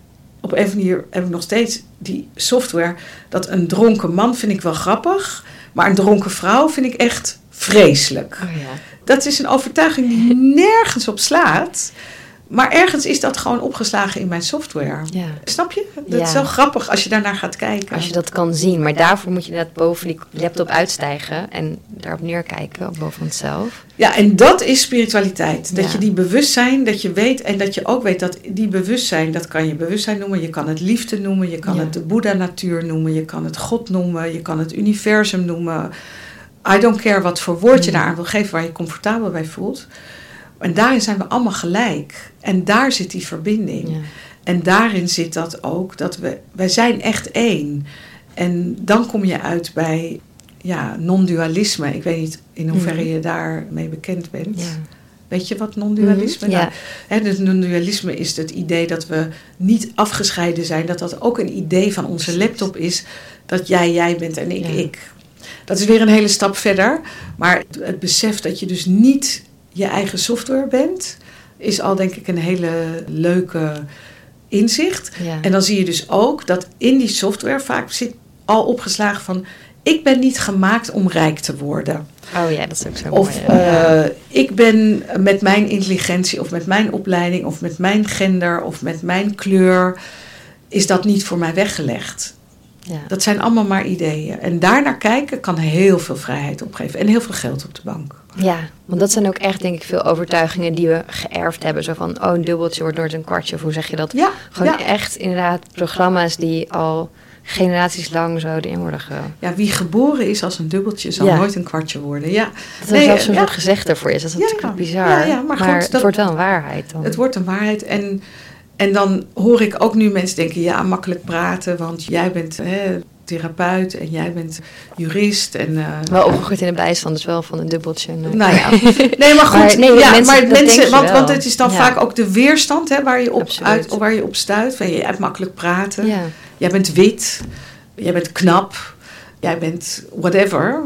op een of andere manier heb ik nog steeds die software. Dat een dronken man vind ik wel grappig. Maar een dronken vrouw vind ik echt vreselijk. oh, ja. Dat is een overtuiging die nergens op slaat. Maar ergens is dat gewoon opgeslagen in mijn software. ja. Snap je? Dat is wel grappig als je daarnaar gaat kijken. Als je dat kan zien. Maar daarvoor moet je inderdaad boven die laptop uitstijgen en daarop neerkijken, boven onszelf. Ja, en dat is spiritualiteit. Dat Ja. je die bewustzijn, dat je weet en dat je ook weet dat die bewustzijn, dat kan je bewustzijn noemen, je kan het liefde noemen, je kan het de Boeddha-natuur noemen, je kan het God noemen, je kan het universum noemen. I don't care wat voor woord je Mm. daar aan wil geven waar je comfortabel bij voelt. En daarin zijn we allemaal gelijk. En daar zit die verbinding. Ja. En daarin zit dat ook, dat we, wij zijn echt één. En dan kom je uit bij ja, non-dualisme. Ik weet niet in hoeverre Mhm. je daarmee bekend bent. Ja. Weet je wat non-dualisme nou, ja. hè, dus non-dualisme is het idee dat we niet afgescheiden zijn. Dat dat ook een idee van onze laptop is. Dat jij jij bent en ik Ja. ik. Dat is weer een hele stap verder. Maar het, het besef dat je dus niet je eigen software bent... is al denk ik een hele leuke inzicht. Ja. En dan zie je dus ook dat in die software vaak zit al opgeslagen van... ik ben niet gemaakt om rijk te worden. Oh ja, dat is ook zo Of mooi. eh, ik ben met mijn intelligentie of met mijn opleiding of met mijn gender of met mijn kleur... is dat niet voor mij weggelegd. Ja. Dat zijn allemaal maar ideeën. En daarnaar kijken kan heel veel vrijheid opgeven en heel veel geld op de bank. Ja, want dat zijn ook echt denk ik veel overtuigingen die we geërfd hebben. Zo van, oh een dubbeltje wordt nooit een kwartje. Of hoe zeg je dat? Ja, Gewoon ja. echt inderdaad programma's die al generaties lang zo erin worden ge... ja, wie geboren is als een dubbeltje zal Ja. nooit een kwartje worden. Ja, Dat er Nee, zelfs zo'n ja. soort gezegde voor is. Dat is natuurlijk bizar. Ja, maar goed, het dat- wordt wel een waarheid dan. het wordt een waarheid. En, en dan hoor ik ook nu mensen denken, ja, makkelijk praten, want jij bent hè, therapeut en jij bent jurist. En, eh, Wel opgegroeid in de bijstand, dus wel van een dubbeltje. Eh, Nou ja. Nee, maar goed. Maar nee, ja, mensen- maar mensen, want, want het is dan Ja. vaak ook de weerstand hè, waar, je op Absoluut. uit, waar je op stuit. Van, je hebt makkelijk praten. ja. Jij bent wit. Jij bent knap. Jij bent whatever.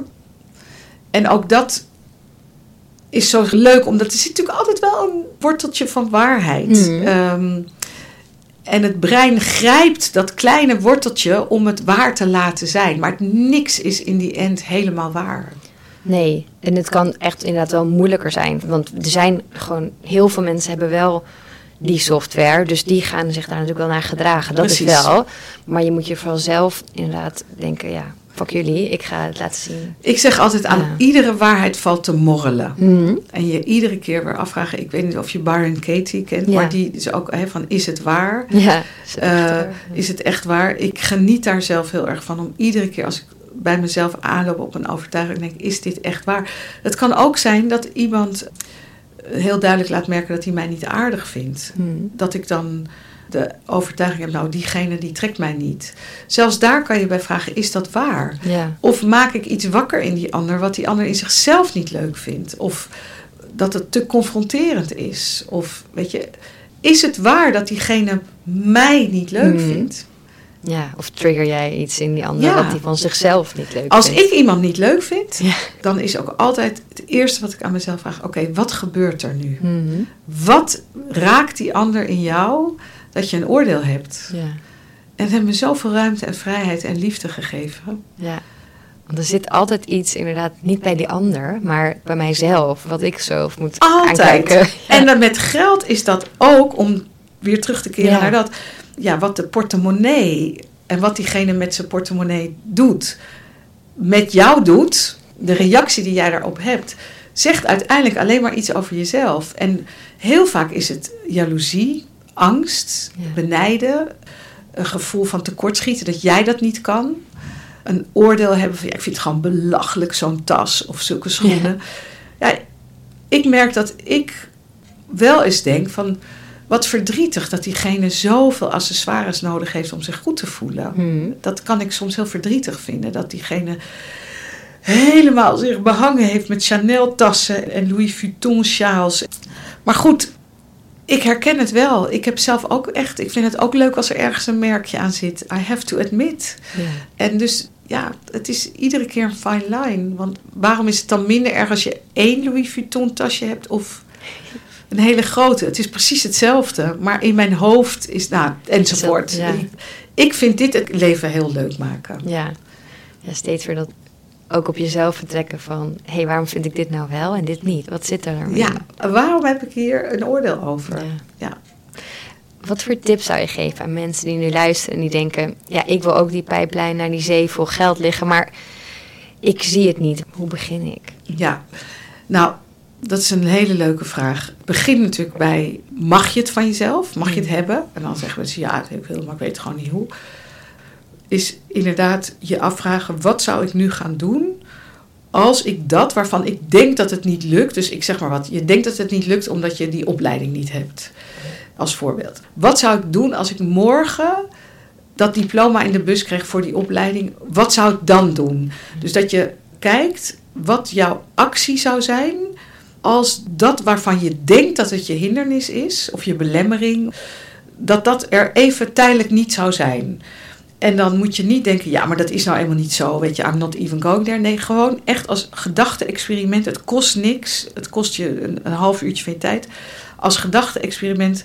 En ook dat is zo leuk, omdat er zit natuurlijk altijd wel een worteltje van waarheid. Mhm. Ehm, en het brein grijpt dat kleine worteltje om het waar te laten zijn. Maar niks is in die end helemaal waar. Nee, en het kan echt inderdaad wel moeilijker zijn. Want er zijn gewoon, heel veel mensen hebben wel die software. Dus die gaan zich daar natuurlijk wel naar gedragen. Dat Precies. is wel. Maar je moet je vooral zelf inderdaad denken, ja, Fuck jullie, ik ga het laten zien. Ik zeg altijd aan iedere waarheid valt te morrelen. Mhm. En je iedere keer weer afvragen. Ik weet niet of je Byron Katie kent, Ja. maar die is ook hè, van is het waar? Ja, is Eh, eh, is het echt waar? Ik geniet daar zelf heel erg van om iedere keer als ik bij mezelf aanloop op een overtuiging, denk is dit echt waar? Het kan ook zijn dat iemand heel duidelijk laat merken dat hij mij niet aardig vindt. mhm. Dat ik dan de overtuiging heb, nou diegene die trekt mij niet. Zelfs daar kan je bij vragen, is dat waar? Ja, Of maak ik iets wakker in die ander wat die ander in zichzelf niet leuk vindt? Of dat het te confronterend is? Of weet je, is het waar dat diegene mij niet leuk Mhm. vindt? ja, of trigger jij iets in die ander Ja. wat die van zichzelf niet leuk Als vindt? ik iemand niet leuk vind, Ja. dan is ook altijd het eerste wat ik aan mezelf vraag: oké, wat gebeurt er nu? Mhm. Wat raakt die ander in jou dat je een oordeel hebt? Ja, En heeft me zoveel ruimte en vrijheid en liefde gegeven. ja. Want er zit altijd iets inderdaad niet bij die ander, maar bij mijzelf, wat ik zelf moet Altijd. aankijken. Ja. En dan met geld is dat ook, om weer terug te keren Ja. naar dat, ja, wat de portemonnee en wat diegene met zijn portemonnee doet, met jou doet, de reactie die jij daarop hebt, zegt uiteindelijk alleen maar iets over jezelf. En heel vaak is het jaloezie, angst, Ja. benijden, een gevoel van tekortschieten dat jij dat niet kan. Een oordeel hebben van ja, ik vind het gewoon belachelijk zo'n tas of zulke schoenen. Ja, ik merk dat ik wel eens denk van wat verdrietig dat diegene zoveel accessoires nodig heeft om zich goed te voelen. Mhm. Dat kan ik soms heel verdrietig vinden. Dat diegene helemaal zich behangen heeft met Chanel tassen en Louis Vuitton sjaals. Maar goed, ik herken het wel. Ik heb zelf ook echt, ik vind het ook leuk als er ergens een merkje aan zit. I have to admit. Ja. En dus ja, het is iedere keer een fine line. Want waarom is het dan minder erg als je één Louis Vuitton tasje hebt of een hele grote? Het is precies hetzelfde. Maar in mijn hoofd is, nou, enzovoort. Ja. Ik vind dit het leven heel leuk maken. Ja. ja, steeds weer dat ook op jezelf vertrekken van... hé, hey, waarom vind ik dit nou wel en dit niet? Wat zit er Ja, waarom heb ik hier een oordeel over? Ja. Ja. Wat voor tips zou je geven aan mensen die nu luisteren en die denken... ja, ik wil ook die pijplijn naar die zee vol geld liggen, maar ik zie het niet. Hoe begin ik? Ja, nou, dat is een hele leuke vraag. Begin natuurlijk bij, mag je het van jezelf? Mag je het hebben? En dan zeggen mensen, ja, dat heb ik wil, maar ik weet gewoon niet hoe. Is inderdaad je afvragen, wat zou ik nu gaan doen als ik dat waarvan ik denk dat het niet lukt... Dus ik zeg maar wat, je denkt dat het niet lukt omdat je die opleiding niet hebt. Als voorbeeld. Wat zou ik doen als ik morgen dat diploma in de bus kreeg voor die opleiding? Wat zou ik dan doen? Dus dat je kijkt wat jouw actie zou zijn als dat waarvan je denkt dat het je hindernis is, of je belemmering, dat dat er even tijdelijk niet zou zijn. En dan moet je niet denken, ja, maar dat is nou eenmaal niet zo, weet je, I'm not even going there. Nee, gewoon echt als gedachte-experiment. Het kost niks, het kost je een, een half uurtje van je tijd. Als gedachte-experiment,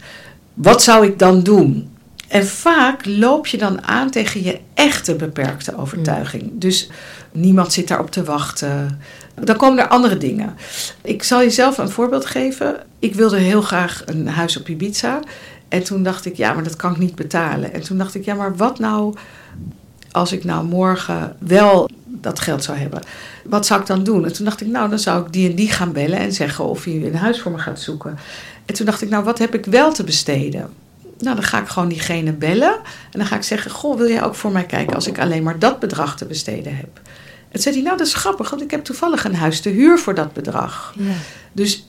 wat zou ik dan doen? En vaak loop je dan aan tegen je echte beperkte overtuiging. Dus niemand zit daarop te wachten. Dan komen er andere dingen. Ik zal je zelf een voorbeeld geven. Ik wilde heel graag een huis op Ibiza. En toen dacht ik, ja, maar dat kan ik niet betalen. En toen dacht ik, ja, maar wat nou als ik nou morgen wel dat geld zou hebben? Wat zou ik dan doen? En toen dacht ik, nou, dan zou ik die en die gaan bellen en zeggen of hij een huis voor me gaat zoeken. En toen dacht ik, nou, wat heb ik wel te besteden? Nou, dan ga ik gewoon diegene bellen. En dan ga ik zeggen: Goh, wil jij ook voor mij kijken als ik alleen maar dat bedrag te besteden heb? En zei hij: Nou, dat is grappig, want ik heb toevallig een huis te huur voor dat bedrag. Ja. Dus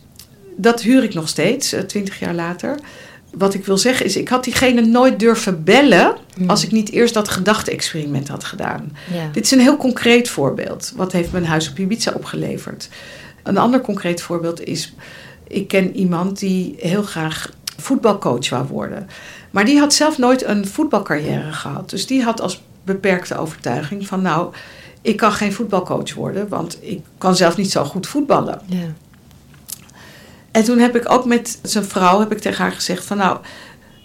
dat huur ik nog steeds, eh, twintig jaar later. Wat ik wil zeggen is, ik had diegene nooit durven bellen Hmm. als ik niet eerst dat gedachte-experiment had gedaan. Ja. Dit is een heel concreet voorbeeld. Wat heeft mijn huis op Ibiza opgeleverd? Een ander concreet voorbeeld is, ik ken iemand die heel graag voetbalcoach wou worden. Maar die had zelf nooit een voetbalcarrière gehad. Dus die had als beperkte overtuiging van nou, ik kan geen voetbalcoach worden, want ik kan zelf niet zo goed voetballen. Ja. En toen heb ik ook met zijn vrouw heb ik tegen haar gezegd van nou,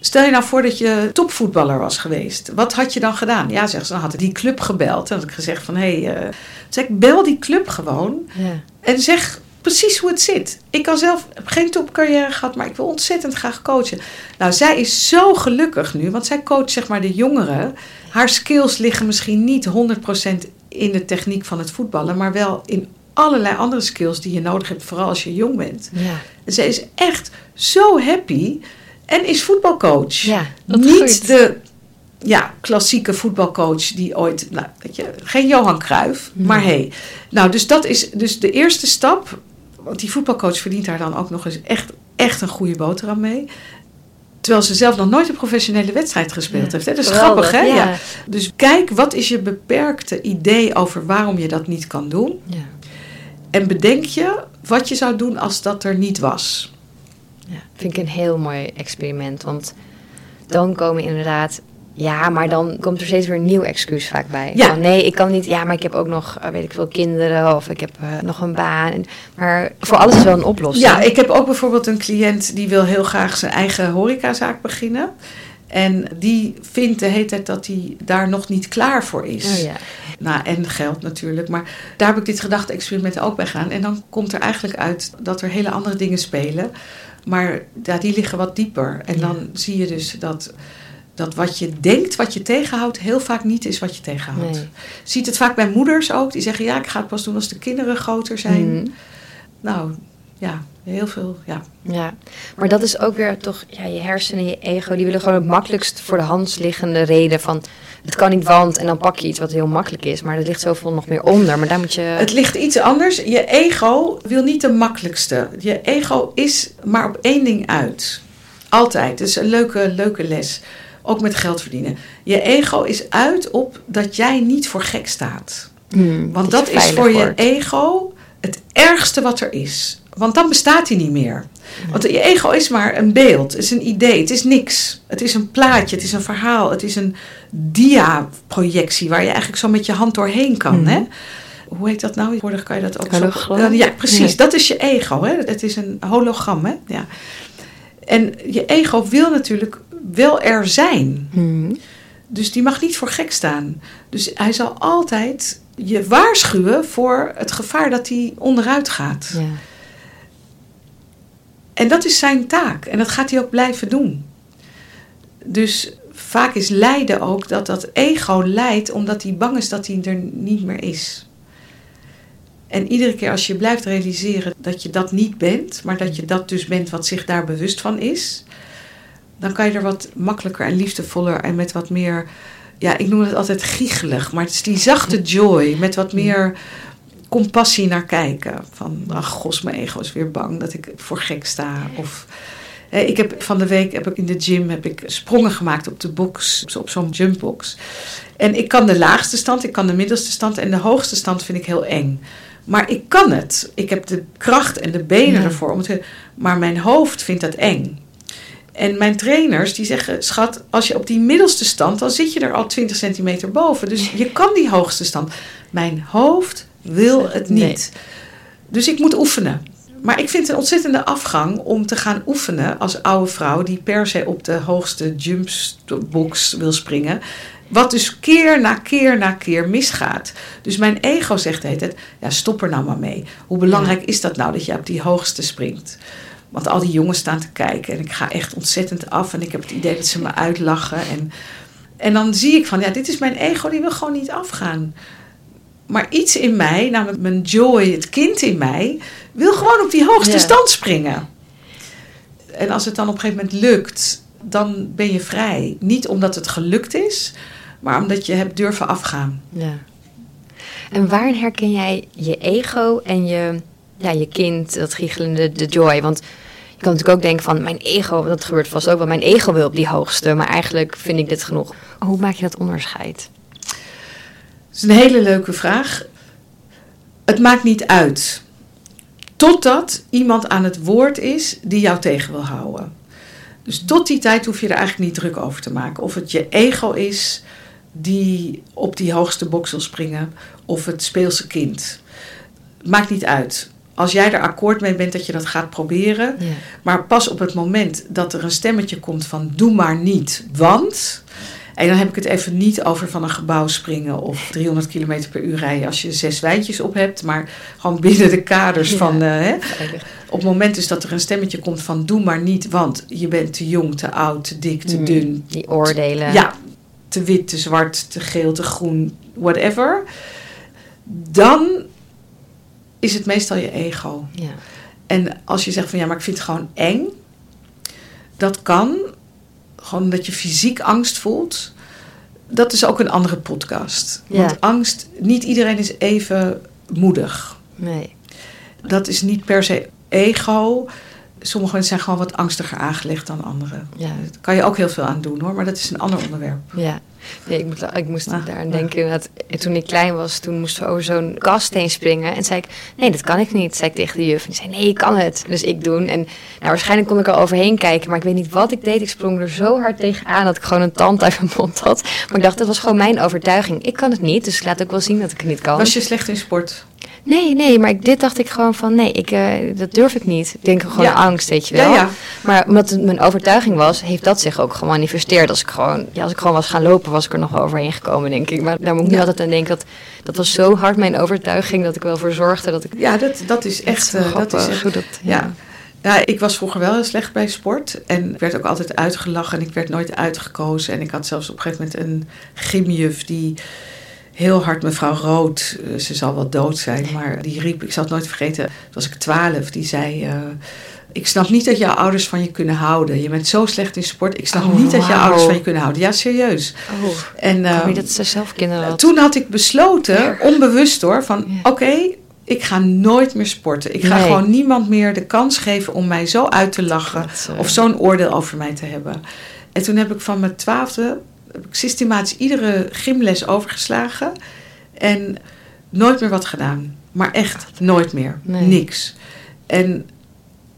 stel je nou voor dat je topvoetballer was geweest. Wat had je dan gedaan? Ja, zegt ze, dan had ik die club gebeld. En had ik gezegd van hé, hey, uh, zeg bel die club gewoon Ja. en zeg precies hoe het zit. Ik kan zelf heb geen topcarrière gehad, maar ik wil ontzettend graag coachen. Nou, zij is zo gelukkig nu, want zij coacht zeg maar de jongeren. Haar skills liggen misschien niet 100% in de techniek van het voetballen, maar wel in allerlei andere skills die je nodig hebt, vooral als je jong bent. Ja. Ze is echt zo happy en is voetbalcoach. Ja, Niet de ja, klassieke voetbalcoach die ooit, nou, weet je, geen Johan Cruijff, maar hé. Hey. Nou, dus dat is dus de eerste stap. Want die voetbalcoach verdient daar dan ook nog eens echt, echt een goede boterham mee. Terwijl ze zelf nog nooit een professionele wedstrijd gespeeld heeft. Hè? Dat is grappig, hè? Ja. Dus kijk, wat is je beperkte idee over waarom je dat niet kan doen? Ja. En bedenk je wat je zou doen als dat er niet was. Ja, vind ik een heel mooi experiment. Want dan komen inderdaad ja, maar dan komt er steeds weer een nieuw excuus vaak bij. Ja. nee, ik kan niet. Ja, maar ik heb ook nog, eh, weet ik veel, kinderen of ik heb uh, nog een baan. Maar voor alles is wel een oplossing. Ja, ik heb ook bijvoorbeeld een cliënt die wil heel graag zijn eigen horecazaak beginnen. En die vindt de hele tijd dat hij daar nog niet klaar voor is. Oh, ja. Nou, en geld natuurlijk. Maar daar heb ik dit gedachte-experiment ook bij gedaan. En dan komt er eigenlijk uit dat er hele andere dingen spelen. Maar ja, die liggen wat dieper. En dan zie je dus dat dat wat je denkt, wat je tegenhoudt, heel vaak niet is wat je tegenhoudt. Nee. Ziet het vaak bij moeders ook, die zeggen: Ja, ik ga het pas doen als de kinderen groter zijn. Mhm. Nou, ja, heel veel, ja. Ja, maar dat is ook weer toch, ja, je hersenen, je ego, die willen gewoon het makkelijkst voor de hand liggende reden van het kan niet, want en dan pak je iets wat heel makkelijk is, maar er ligt zoveel nog meer onder. Maar daar moet je. Het ligt iets anders. Je ego wil niet de makkelijkste. Je ego is maar op één ding uit. Altijd. Is een leuke, leuke les. Ook met geld verdienen. Je ego is uit op dat jij niet voor gek staat. Hmm, Want dat, is voor je ego het ergste wat er is. Want dan bestaat hij niet meer. Want je ego is maar een beeld, het is een idee, het is niks. Het is een plaatje, het is een verhaal, het is een dia-projectie waar je eigenlijk zo met je hand doorheen kan. Hmm. Hè? Hoe heet dat nou? Tegenwoordig kan je dat ook hologram. zo... Ja, precies. Dat is je ego. Hè? Het is een hologram. Hè? Ja. En je ego wil natuurlijk wel er zijn. Hmm. Dus die mag niet voor gek staan. Dus hij zal altijd je waarschuwen voor het gevaar dat hij onderuit gaat. Ja. En dat is zijn taak. En dat gaat hij ook blijven doen. Dus vaak is lijden ook dat dat ego lijdt omdat hij bang is dat hij er niet meer is. En iedere keer als je blijft realiseren dat je dat niet bent, maar dat je dat dus bent wat zich daar bewust van is, dan kan je er wat makkelijker en liefdevoller en met wat meer, ja, ik noem het altijd giechelig, maar het is die zachte joy, met wat meer compassie naar kijken. Van, ach, gos, mijn ego is weer bang dat ik voor gek sta. Of, ik heb van de week heb ik in de gym heb ik sprongen gemaakt op de box, op zo'n jumpbox. En ik kan de laagste stand, ik kan de middelste stand en de hoogste stand vind ik heel eng. Maar ik kan het. Ik heb de kracht en de benen ervoor. Om het, maar mijn hoofd vindt dat eng. En mijn trainers die zeggen, schat, als je op die middelste stand, dan zit je er al 20 centimeter boven. Dus je kan die hoogste stand. Mijn hoofd wil het niet. Dus ik moet oefenen. Maar ik vind het een ontzettende afgang om te gaan oefenen als oude vrouw die per se op de hoogste jumpbox wil springen. Wat dus keer na keer na keer misgaat. Dus mijn ego zegt het, ja, stop er nou maar mee. Hoe belangrijk is dat nou dat je op die hoogste springt? Want al die jongens staan te kijken en ik ga echt ontzettend af en ik heb het idee dat ze me uitlachen. En, en dan zie ik van, ja, dit is mijn ego, die wil gewoon niet afgaan. Maar iets in mij, namelijk mijn joy, het kind in mij, wil gewoon op die hoogste stand springen. En als het dan op een gegeven moment lukt, dan ben je vrij. Niet omdat het gelukt is, maar omdat je hebt durven afgaan. Ja. En waarin herken jij je ego en je, ja, je kind, dat giechelende, de joy? Want je kan natuurlijk ook denken van mijn ego, dat gebeurt vast ook wel, mijn ego wil op die hoogste, maar eigenlijk vind ik dit genoeg. Hoe maak je dat onderscheid? Dat is een hele leuke vraag. Het maakt niet uit. Totdat iemand aan het woord is die jou tegen wil houden. Dus tot die tijd hoef je er eigenlijk niet druk over te maken. Of het je ego is die op die hoogste box wil springen, of het speelse kind. Maakt niet uit. Als jij er akkoord mee bent dat je dat gaat proberen, maar pas op het moment dat er een stemmetje komt van doe maar niet, want. En dan heb ik het even niet over van een gebouw springen of 300 km per uur rijden als je zes wijntjes op hebt, maar gewoon binnen de kaders van. Uh, hè, op het moment dus dat er een stemmetje komt van doe maar niet, want je bent te jong, te oud, te dik, te mm, dun. Die oordelen. Ja, te wit, te zwart, te geel, te groen, whatever. dan is het meestal je ego. Ja. En als je zegt van ja, maar ik vind het gewoon eng, dat kan. Gewoon dat je fysiek angst voelt. Dat is ook een andere podcast. Ja. Want angst, niet iedereen is even moedig. Nee. Dat is niet per se ego. Sommige mensen zijn gewoon wat angstiger aangelegd dan anderen. Ja. Daar kan je ook heel veel aan doen hoor, maar dat is een ander onderwerp. Ja. Nee, ik, moet, ik moest Ah, daar aan denken. inderdaad. Toen ik klein was, toen moesten we over zo'n kast heen springen. En zei ik, nee, dat kan ik niet, zei ik tegen de juf. En die zei, nee, je kan het. Dus ik doen. En nou, waarschijnlijk kon ik er overheen kijken, maar ik weet niet wat ik deed. Ik sprong er zo hard tegenaan dat ik gewoon een tand uit mijn mond had. Maar ik dacht, dat was gewoon mijn overtuiging. Ik kan het niet, dus ik laat ook wel zien dat ik het niet kan. Was je slecht in sport? Nee, nee, maar ik, dit dacht ik gewoon van, nee, ik, eh, dat durf ik niet. Ik denk gewoon Ja. angst, weet je wel. Ja, ja. Maar omdat het mijn overtuiging was, heeft dat zich ook gemanifesteerd. Als ik gewoon, ja, als ik gewoon was gaan lopen, was ik er nog wel overheen gekomen, denk ik. Maar daar moet ik nu altijd aan denken. Dat, dat was zo hard mijn overtuiging dat ik wel voor zorgde dat ik. Ja, dat, dat is echt. eh, dat is echt hoe dat, ja. Ja, ik was vroeger wel heel slecht bij sport. En ik werd ook altijd uitgelachen en ik werd nooit uitgekozen. En ik had zelfs op een gegeven moment een gymjuf die heel hard mevrouw Rood, eh, ze zal wel dood zijn, maar die riep, ik zal het nooit vergeten, toen was ik twaalf, die zei... eh, ik snap niet dat jouw ouders van je kunnen houden. Je bent zo slecht in sport. Ik snap Oh, niet dat jouw ouders van je kunnen houden. Ja, serieus. Oh, En, eh, weet dat ze zelf kinderen had. toen had ik besloten, onbewust hoor, van Ja. oké, ik ga nooit meer sporten. Ik ga gewoon niemand meer de kans geven om mij zo uit te lachen Dat, eh, of zo'n oordeel over mij te hebben. En toen heb ik van mijn twaalfde heb ik systematisch iedere gymles overgeslagen en nooit meer wat gedaan. Maar echt nooit meer. Nee. Niks. En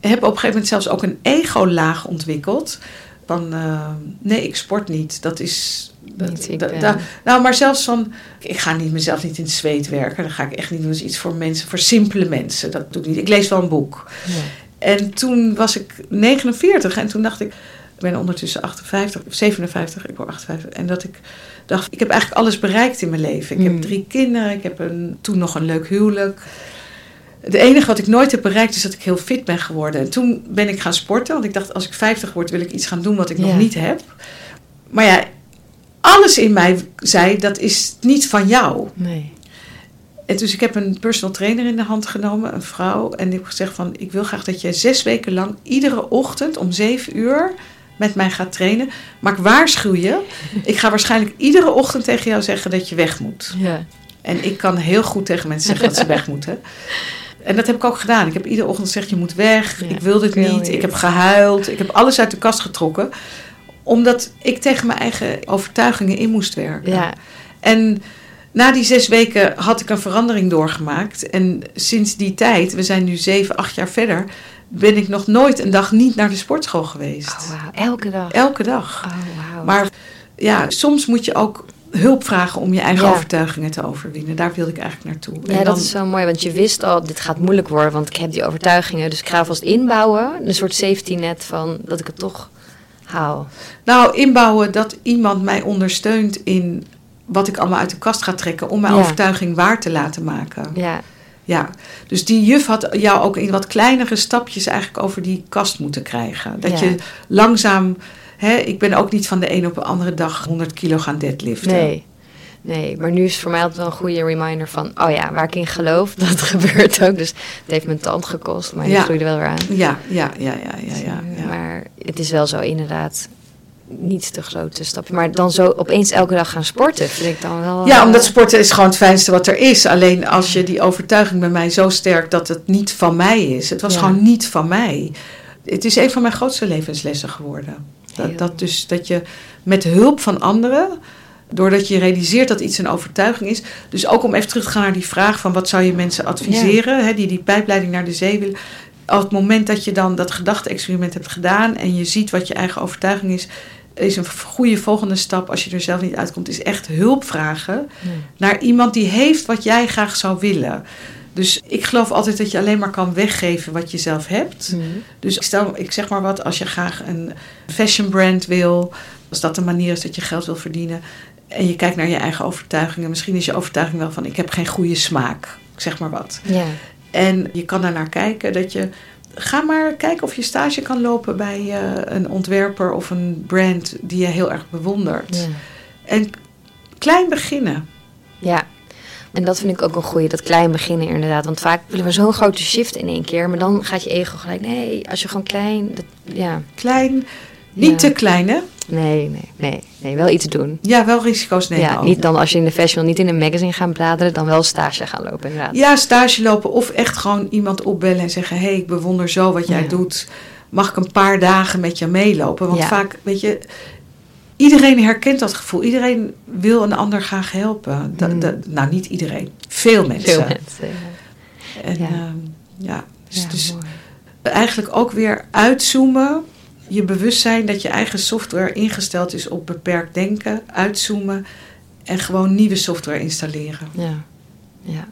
heb op een gegeven moment zelfs ook een ego-laag ontwikkeld. Van eh, nee, ik sport niet. Dat is. Dat, Niet, da- da- nou, maar zelfs van. Ik ga niet mezelf niet in het zweet werken. Dat ga ik echt niet doen. Dat is iets voor mensen, voor simpele mensen. Dat doe ik niet. Ik lees wel een boek. Ja. En toen was ik 49 en toen dacht ik. Ik ben ondertussen 58, 57, ik word 58. En dat ik dacht, ik heb eigenlijk alles bereikt in mijn leven. Ik Mm. heb drie kinderen, ik heb een, toen nog een leuk huwelijk. Het enige wat ik nooit heb bereikt is dat ik heel fit ben geworden. En toen ben ik gaan sporten, want ik dacht als ik 50 word wil ik iets gaan doen wat ik Ja. nog niet heb. Maar ja, alles in mij zei dat is niet van jou. Nee. En dus ik heb een personal trainer in de hand genomen, een vrouw. En ik heb gezegd van, ik wil graag dat jij zes weken lang iedere ochtend om zeven uur met mij gaat trainen. Maar ik waarschuw je, ik ga waarschijnlijk iedere ochtend tegen jou zeggen dat je weg moet. Ja. En ik kan heel goed tegen mensen zeggen dat ze weg moeten. En dat heb ik ook gedaan. Ik heb iedere ochtend gezegd, je moet weg. Ja, ik wil dit niet. Ik heb gehuild. Ik heb alles uit de kast getrokken. Omdat ik tegen mijn eigen overtuigingen in moest werken. Ja. En na die zes weken had ik een verandering doorgemaakt. En sinds die tijd, we zijn nu zeven, acht jaar verder, ben ik nog nooit een dag niet naar de sportschool geweest. Oh. Elke dag. Elke dag. Oh. Maar ja, soms moet je ook hulp vragen om je eigen Ja. overtuigingen te overwinnen. Daar wilde ik eigenlijk naartoe. Ja, En dat dan- is zo mooi, want je wist al, dit gaat moeilijk worden, want ik heb die overtuigingen. Dus ik ga vast inbouwen, een soort safety net van dat ik het toch haal. Nou, inbouwen dat iemand mij ondersteunt in wat ik allemaal uit de kast ga trekken om mijn Ja. overtuiging waar te laten maken. Ja, Ja, dus die juf had jou ook in wat kleinere stapjes eigenlijk over die kast moeten krijgen. Dat Ja. je langzaam, hè, ik ben ook niet van de een op de andere dag 100 kilo gaan deadliften. nee. Nee, maar nu is voor mij altijd wel een goede reminder van, oh ja, waar ik in geloof, dat gebeurt ook. Dus het heeft mijn tand gekost, maar die Ja. groeide wel weer aan. Ja, ja, ja, ja, ja, ja. ja. Maar het is wel zo inderdaad niet te grote stapje. Maar dan zo opeens elke dag gaan sporten, vind ik dan wel... Ja, eh, omdat sporten is gewoon het fijnste wat er is. Alleen als je die overtuiging bij mij zo sterk dat het niet van mij is. Het was Ja. gewoon niet van mij. Het is een van mijn grootste levenslessen geworden. Dat, dus, dat je met hulp van anderen, doordat je realiseert dat iets een overtuiging is. Dus ook om even terug te gaan naar die vraag van wat zou je mensen adviseren, hè, die die pijpleiding naar de zee willen. Op het moment dat je dan dat gedachte-experiment hebt gedaan en je ziet wat je eigen overtuiging is, is een goede volgende stap als je er zelf niet uitkomt, is echt hulp vragen naar iemand die heeft wat jij graag zou willen. Dus ik geloof altijd dat je alleen maar kan weggeven wat je zelf hebt. Mhm. Dus stel, ik zeg maar wat, als je graag een fashion brand wil, als dat de manier is dat je geld wil verdienen, en je kijkt naar je eigen overtuigingen, misschien is je overtuiging wel van ik heb geen goede smaak, ik zeg maar wat. Ja, En je kan daarnaar kijken dat je. Ga maar kijken of je stage kan lopen bij eh, een ontwerper of een brand die je heel erg bewondert. ja. En klein beginnen. Ja, En dat vind ik ook een goede, dat klein beginnen inderdaad. Want vaak willen we zo'n grote shift in één keer. Maar dan gaat je ego gelijk, nee, als je gewoon klein... Dat, ja. Klein, niet te klein hè? Nee, nee, nee, nee. Wel iets doen. Ja, wel risico's nemen. Ja, niet dan als je in de fashion niet in een magazine gaan bladeren, dan wel stage gaan lopen inderdaad. Ja, stage lopen of echt gewoon iemand opbellen en zeggen: hé, hey, ik bewonder zo wat jij doet. Mag ik een paar dagen met je meelopen? Want vaak, weet je, iedereen herkent dat gevoel. Iedereen wil een ander graag helpen. Hmm. nou, niet iedereen. Veel mensen. Veel mensen, ja. En ja, ehm, ja dus, dus eigenlijk ook weer uitzoomen je bewustzijn dat je eigen software ingesteld is op beperkt denken, uitzoomen en gewoon nieuwe software installeren. Ja, ja.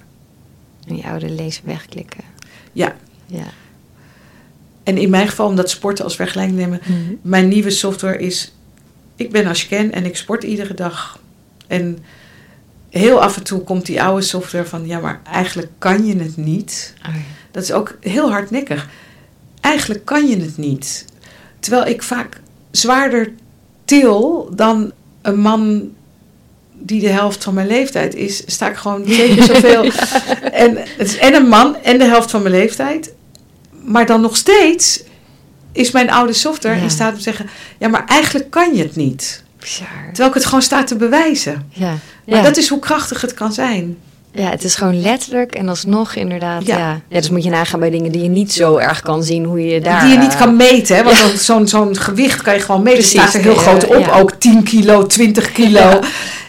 En die oude lezen wegklikken. Ja. ja. En in mijn geval, omdat sporten als vergelijking nemen, mhm. mijn nieuwe software is: ik ben Ashken en ik sport iedere dag. En heel af en toe komt die oude software van: ja, maar eigenlijk kan je het niet. Oh dat is ook heel hardnekkig. Eigenlijk kan je het niet. Terwijl ik vaak zwaarder til dan een man die de helft van mijn leeftijd is, sta ik gewoon zeker zoveel. en het is en een man en de helft van mijn leeftijd. Maar dan nog steeds is mijn oude software in staat om te zeggen: ja, maar eigenlijk kan je het niet. Terwijl ik het gewoon sta te bewijzen. Ja. Maar dat is hoe krachtig het kan zijn. Ja, het is gewoon letterlijk en alsnog inderdaad. Ja. ja. dus moet je nagaan bij dingen die je niet zo erg kan zien, hoe je daar. Die je niet kan meten, hè? Want zo'n zo'n gewicht kan je gewoon meten. Precies, staat er heel groot op, ook 10 kilo, 20 kilo.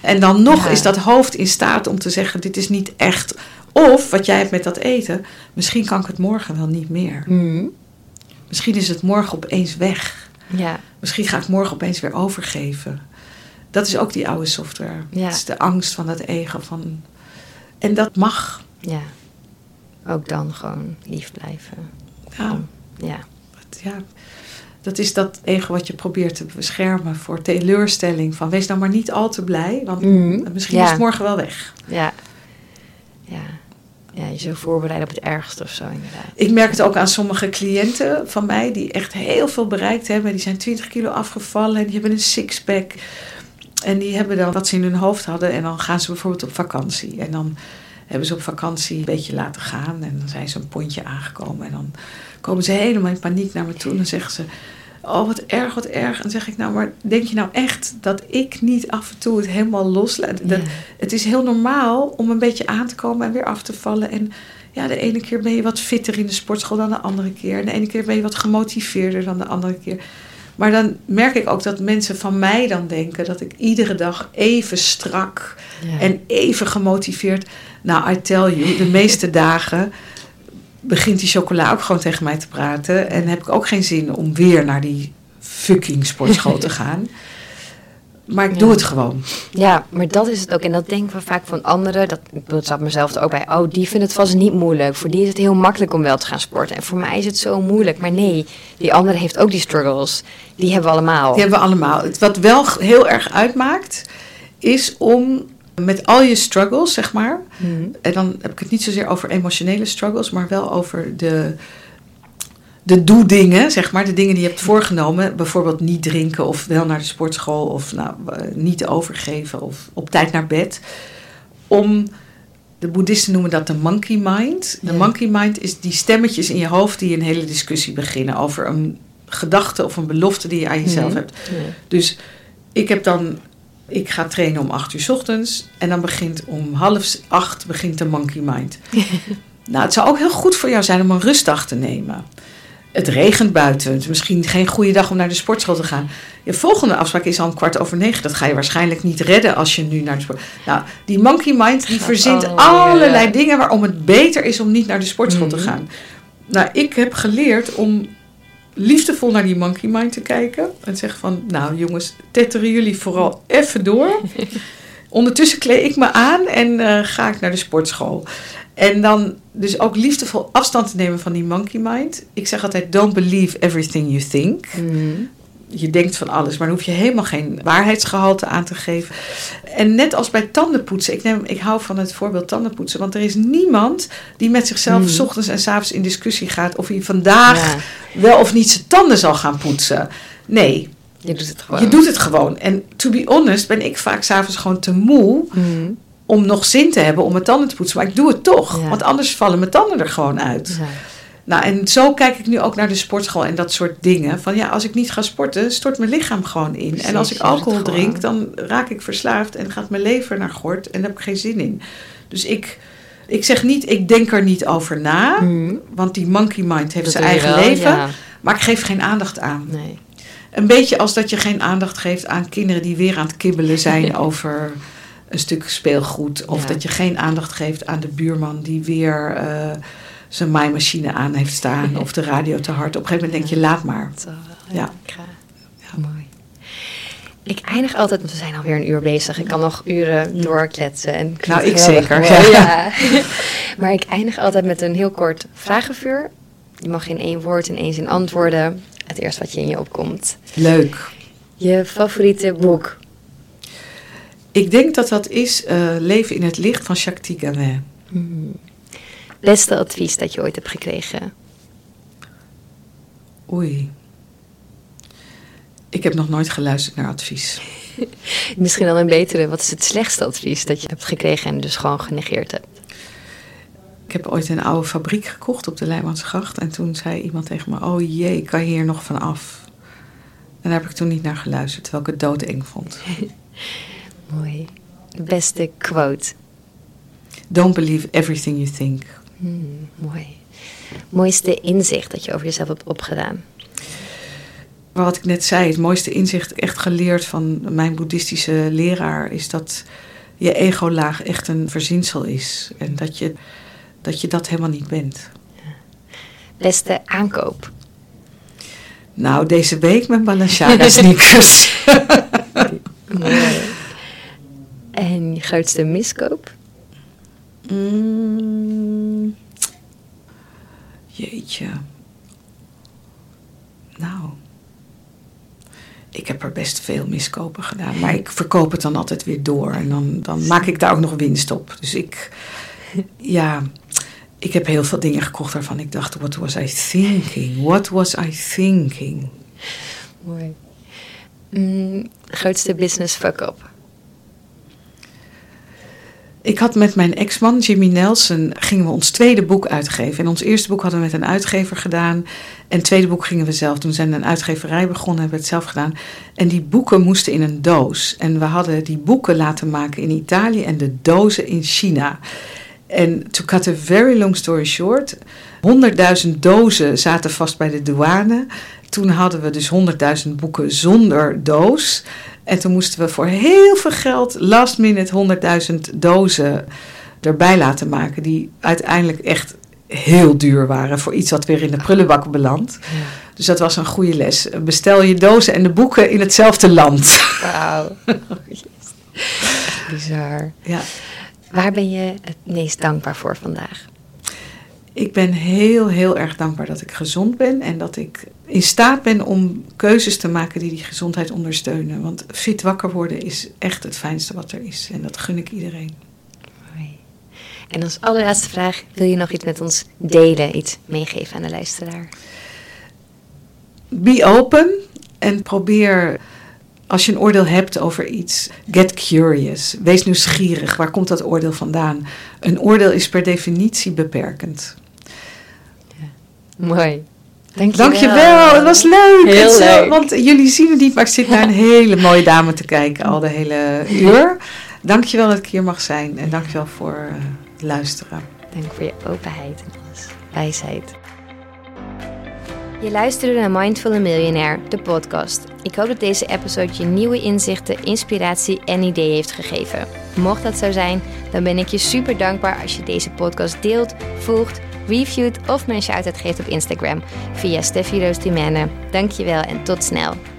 En dan nog is dat hoofd in staat om te zeggen: dit is niet echt. Of wat jij hebt met dat eten, misschien kan ik het morgen wel niet meer. Mm. Misschien is het morgen opeens weg. Ja. Misschien ga ik morgen opeens weer overgeven. Dat is ook die oude software. Ja. Dat is de angst van het ego van en dat mag. Ja, ook dan gewoon lief blijven. Ja. ja. ja. Dat is dat ego wat je probeert te beschermen voor teleurstelling. Van wees nou maar niet al te blij, want mhm. misschien is het morgen wel weg. Ja. Ja. Ja, je zo voorbereiden op het ergste of zo inderdaad. Ik merk het ook aan sommige cliënten van mij die echt heel veel bereikt hebben. Die zijn 20 kilo afgevallen en die hebben een sixpack. En die hebben dan wat ze in hun hoofd hadden. En dan gaan ze bijvoorbeeld op vakantie. En dan hebben ze op vakantie een beetje laten gaan. En dan zijn ze een pondje aangekomen. En dan komen ze helemaal in paniek naar me toe. En dan zeggen ze: Oh, wat erg, wat erg. En dan zeg ik: Nou, maar denk je nou echt dat ik niet af en toe het helemaal loslaat? Het is heel normaal om een beetje aan te komen en weer af te vallen. En ja, de ene keer ben je wat fitter in de sportschool dan de andere keer. En de ene keer ben je wat gemotiveerder dan de andere keer. Maar dan merk ik ook dat mensen van mij dan denken dat ik iedere dag even strak en even gemotiveerd. Nou, I tell you, de meeste dagen begint die chocola ook gewoon tegen mij te praten. En heb ik ook geen zin om weer naar die fucking sportschool te gaan. Maar ik doe het gewoon. Ja, maar dat is het ook. En dat denken we vaak van anderen. Dat, dat zat mezelf er ook bij. Oh, die vindt het vast niet moeilijk. Voor die is het heel makkelijk om wel te gaan sporten. En voor mij is het zo moeilijk. Maar nee, die andere heeft ook die struggles. Die hebben we allemaal. Die hebben we allemaal. Wat wel heel erg uitmaakt, is om met al je struggles, zeg maar. Mhm. En dan heb ik het niet zozeer over emotionele struggles, maar wel over de de doe-dingen, zeg maar, de dingen die je hebt voorgenomen, bijvoorbeeld niet drinken of wel naar de sportschool of nou, eh, niet overgeven of op tijd naar bed, om de boeddhisten noemen dat de monkey mind. De monkey mind is die stemmetjes in je hoofd die een hele discussie beginnen over een gedachte of een belofte die je aan jezelf hebt. Dus ik heb dan, ik ga trainen om acht uur s ochtends en dan begint om half acht begint de monkey mind. nou, het zou ook heel goed voor jou zijn om een rustdag te nemen het regent buiten. Het is misschien geen goede dag om naar de sportschool te gaan. Je volgende afspraak is al een kwart over negen. Dat ga je waarschijnlijk niet redden als je nu naar de sport. Nou, die monkey mind die verzint allerlei dingen waarom het beter is om niet naar de sportschool te mhm. gaan. Nou, ik heb geleerd om liefdevol naar die monkey mind te kijken. En zeggen van, nou jongens, tetteren jullie vooral even door. Ondertussen kleed ik me aan en uh, ga ik naar de sportschool. En dan dus ook liefdevol afstand te nemen van die monkey mind. Ik zeg altijd: don't believe everything you think. Mm. Je denkt van alles, maar dan hoef je helemaal geen waarheidsgehalte aan te geven. En net als bij tandenpoetsen, ik, neem, ik hou van het voorbeeld tandenpoetsen, want er is niemand die met zichzelf mm. s ochtends en s avonds in discussie gaat of hij vandaag wel of niet zijn tanden zal gaan poetsen. Nee, je doet het gewoon. Je doet het gewoon. En to be honest ben ik vaak s'avonds gewoon te moe. Mm om nog zin te hebben om mijn tanden te poetsen. Maar ik doe het toch, want anders vallen mijn tanden er gewoon uit. Ja. Nou, en zo kijk ik nu ook naar de sportschool en dat soort dingen. Van ja, als ik niet ga sporten, stort mijn lichaam gewoon in. en als ik alcohol drink, dan raak ik verslaafd en gaat mijn lever naar gort en daar heb ik geen zin in. Dus ik, ik zeg niet, ik denk er niet over na, hmm. want die monkey mind heeft zijn eigen leven. Maar ik geef geen aandacht aan. Nee. Een beetje als dat je geen aandacht geeft aan kinderen die weer aan het kibbelen zijn over een stuk speelgoed. Of dat je geen aandacht geeft aan de buurman die weer uh, zijn maaimachine aan heeft staan. of de radio te hard. Op een gegeven moment denk je, laat maar. ja. ja. mooi. Ik eindig altijd, want we zijn alweer een uur bezig. Ik kan nog uren doorkletsen. En nou, ik zeker. Ja. maar ik eindig altijd met een heel kort vragenvuur. Je mag in één woord in één zin antwoorden. Het eerste wat je in je opkomt. Leuk. Je favoriete boek? Ik denk dat dat is uh, Leven in het licht van Jacques Tiganet. Hmm. Beste advies dat je ooit hebt gekregen? Oei. Ik heb nog nooit geluisterd naar advies. Misschien dan een betere. Wat is het slechtste advies dat je hebt gekregen en dus gewoon genegeerd hebt? Ik heb ooit een oude fabriek gekocht op de Leijmansgracht. En toen zei iemand tegen me: Oh jee, kan je hier nog van af? En daar heb ik toen niet naar geluisterd, terwijl ik het doodeng vond. Mooi. De beste quote. Don't believe everything you think. Hmm, mooi. Mooiste inzicht dat je over jezelf hebt opgedaan. Wat ik net zei, het mooiste inzicht echt geleerd van mijn boeddhistische leraar is dat je ego-laag echt een verzinsel is. En dat je dat, je dat helemaal niet bent. Beste aankoop? Nou, deze week mijn Balenciaga sneakers. Mooi. En je grootste miskoop? Mm, jeetje. Nou. Ik heb er best veel miskopen gedaan. Maar ik verkoop het dan altijd weer door. En dan, dan maak ik daar ook nog winst op. Dus ik. Ja. Ik heb heel veel dingen gekocht waarvan ik dacht: what was I thinking? What was I thinking? Mooi. Mm, grootste business fuck-up? Ik had met mijn ex-man Jimmy Nelson gingen we ons tweede boek uitgeven. En ons eerste boek hadden we met een uitgever gedaan. En het tweede boek gingen we zelf. Toen zijn we een uitgeverij begonnen, hebben we het zelf gedaan. En die boeken moesten in een doos. En we hadden die boeken laten maken in Italië en de dozen in China. En to cut a very long story short, 100.000 dozen zaten vast bij de douane. Toen hadden we dus 100.000 boeken zonder doos. En toen moesten we voor heel veel geld, last minute, 100.000 dozen erbij laten maken. Die uiteindelijk echt heel duur waren voor iets wat weer in de prullenbak belandt. Dus dat was een goede les. Bestel je dozen en de boeken in hetzelfde land. Wauw. Bizar. Ja. Waar ben je het meest dankbaar voor vandaag? Ik ben heel, heel erg dankbaar dat ik gezond ben en dat ik in staat ben om keuzes te maken die die gezondheid ondersteunen. Want fit wakker worden is echt het fijnste wat er is en dat gun ik iedereen. Mooi. En als allerlaatste vraag, wil je nog iets met ons delen, iets meegeven aan de luisteraar? Be open en probeer als je een oordeel hebt over iets, get curious. Wees nieuwsgierig. Waar komt dat oordeel vandaan? Een oordeel is per definitie beperkend. Mooi. Dankjewel. Dankjewel, het was leuk. Heel leuk. Want jullie zien het niet, maar ik zit naar een hele mooie dame te kijken al de hele uur. Dankjewel dat ik hier mag zijn en dankjewel voor uh, luisteren. Dank voor je openheid en alles. Wijsheid. Je luisterde naar Mindful Millionaire, de podcast. Ik hoop dat deze episode je nieuwe inzichten, inspiratie en ideeën heeft gegeven. Mocht dat zo zijn, dan ben ik je super dankbaar als je deze podcast deelt, volgt reviewt of mijn shout-out geeft op Instagram via Steffi Roos. Dankjewel en tot snel.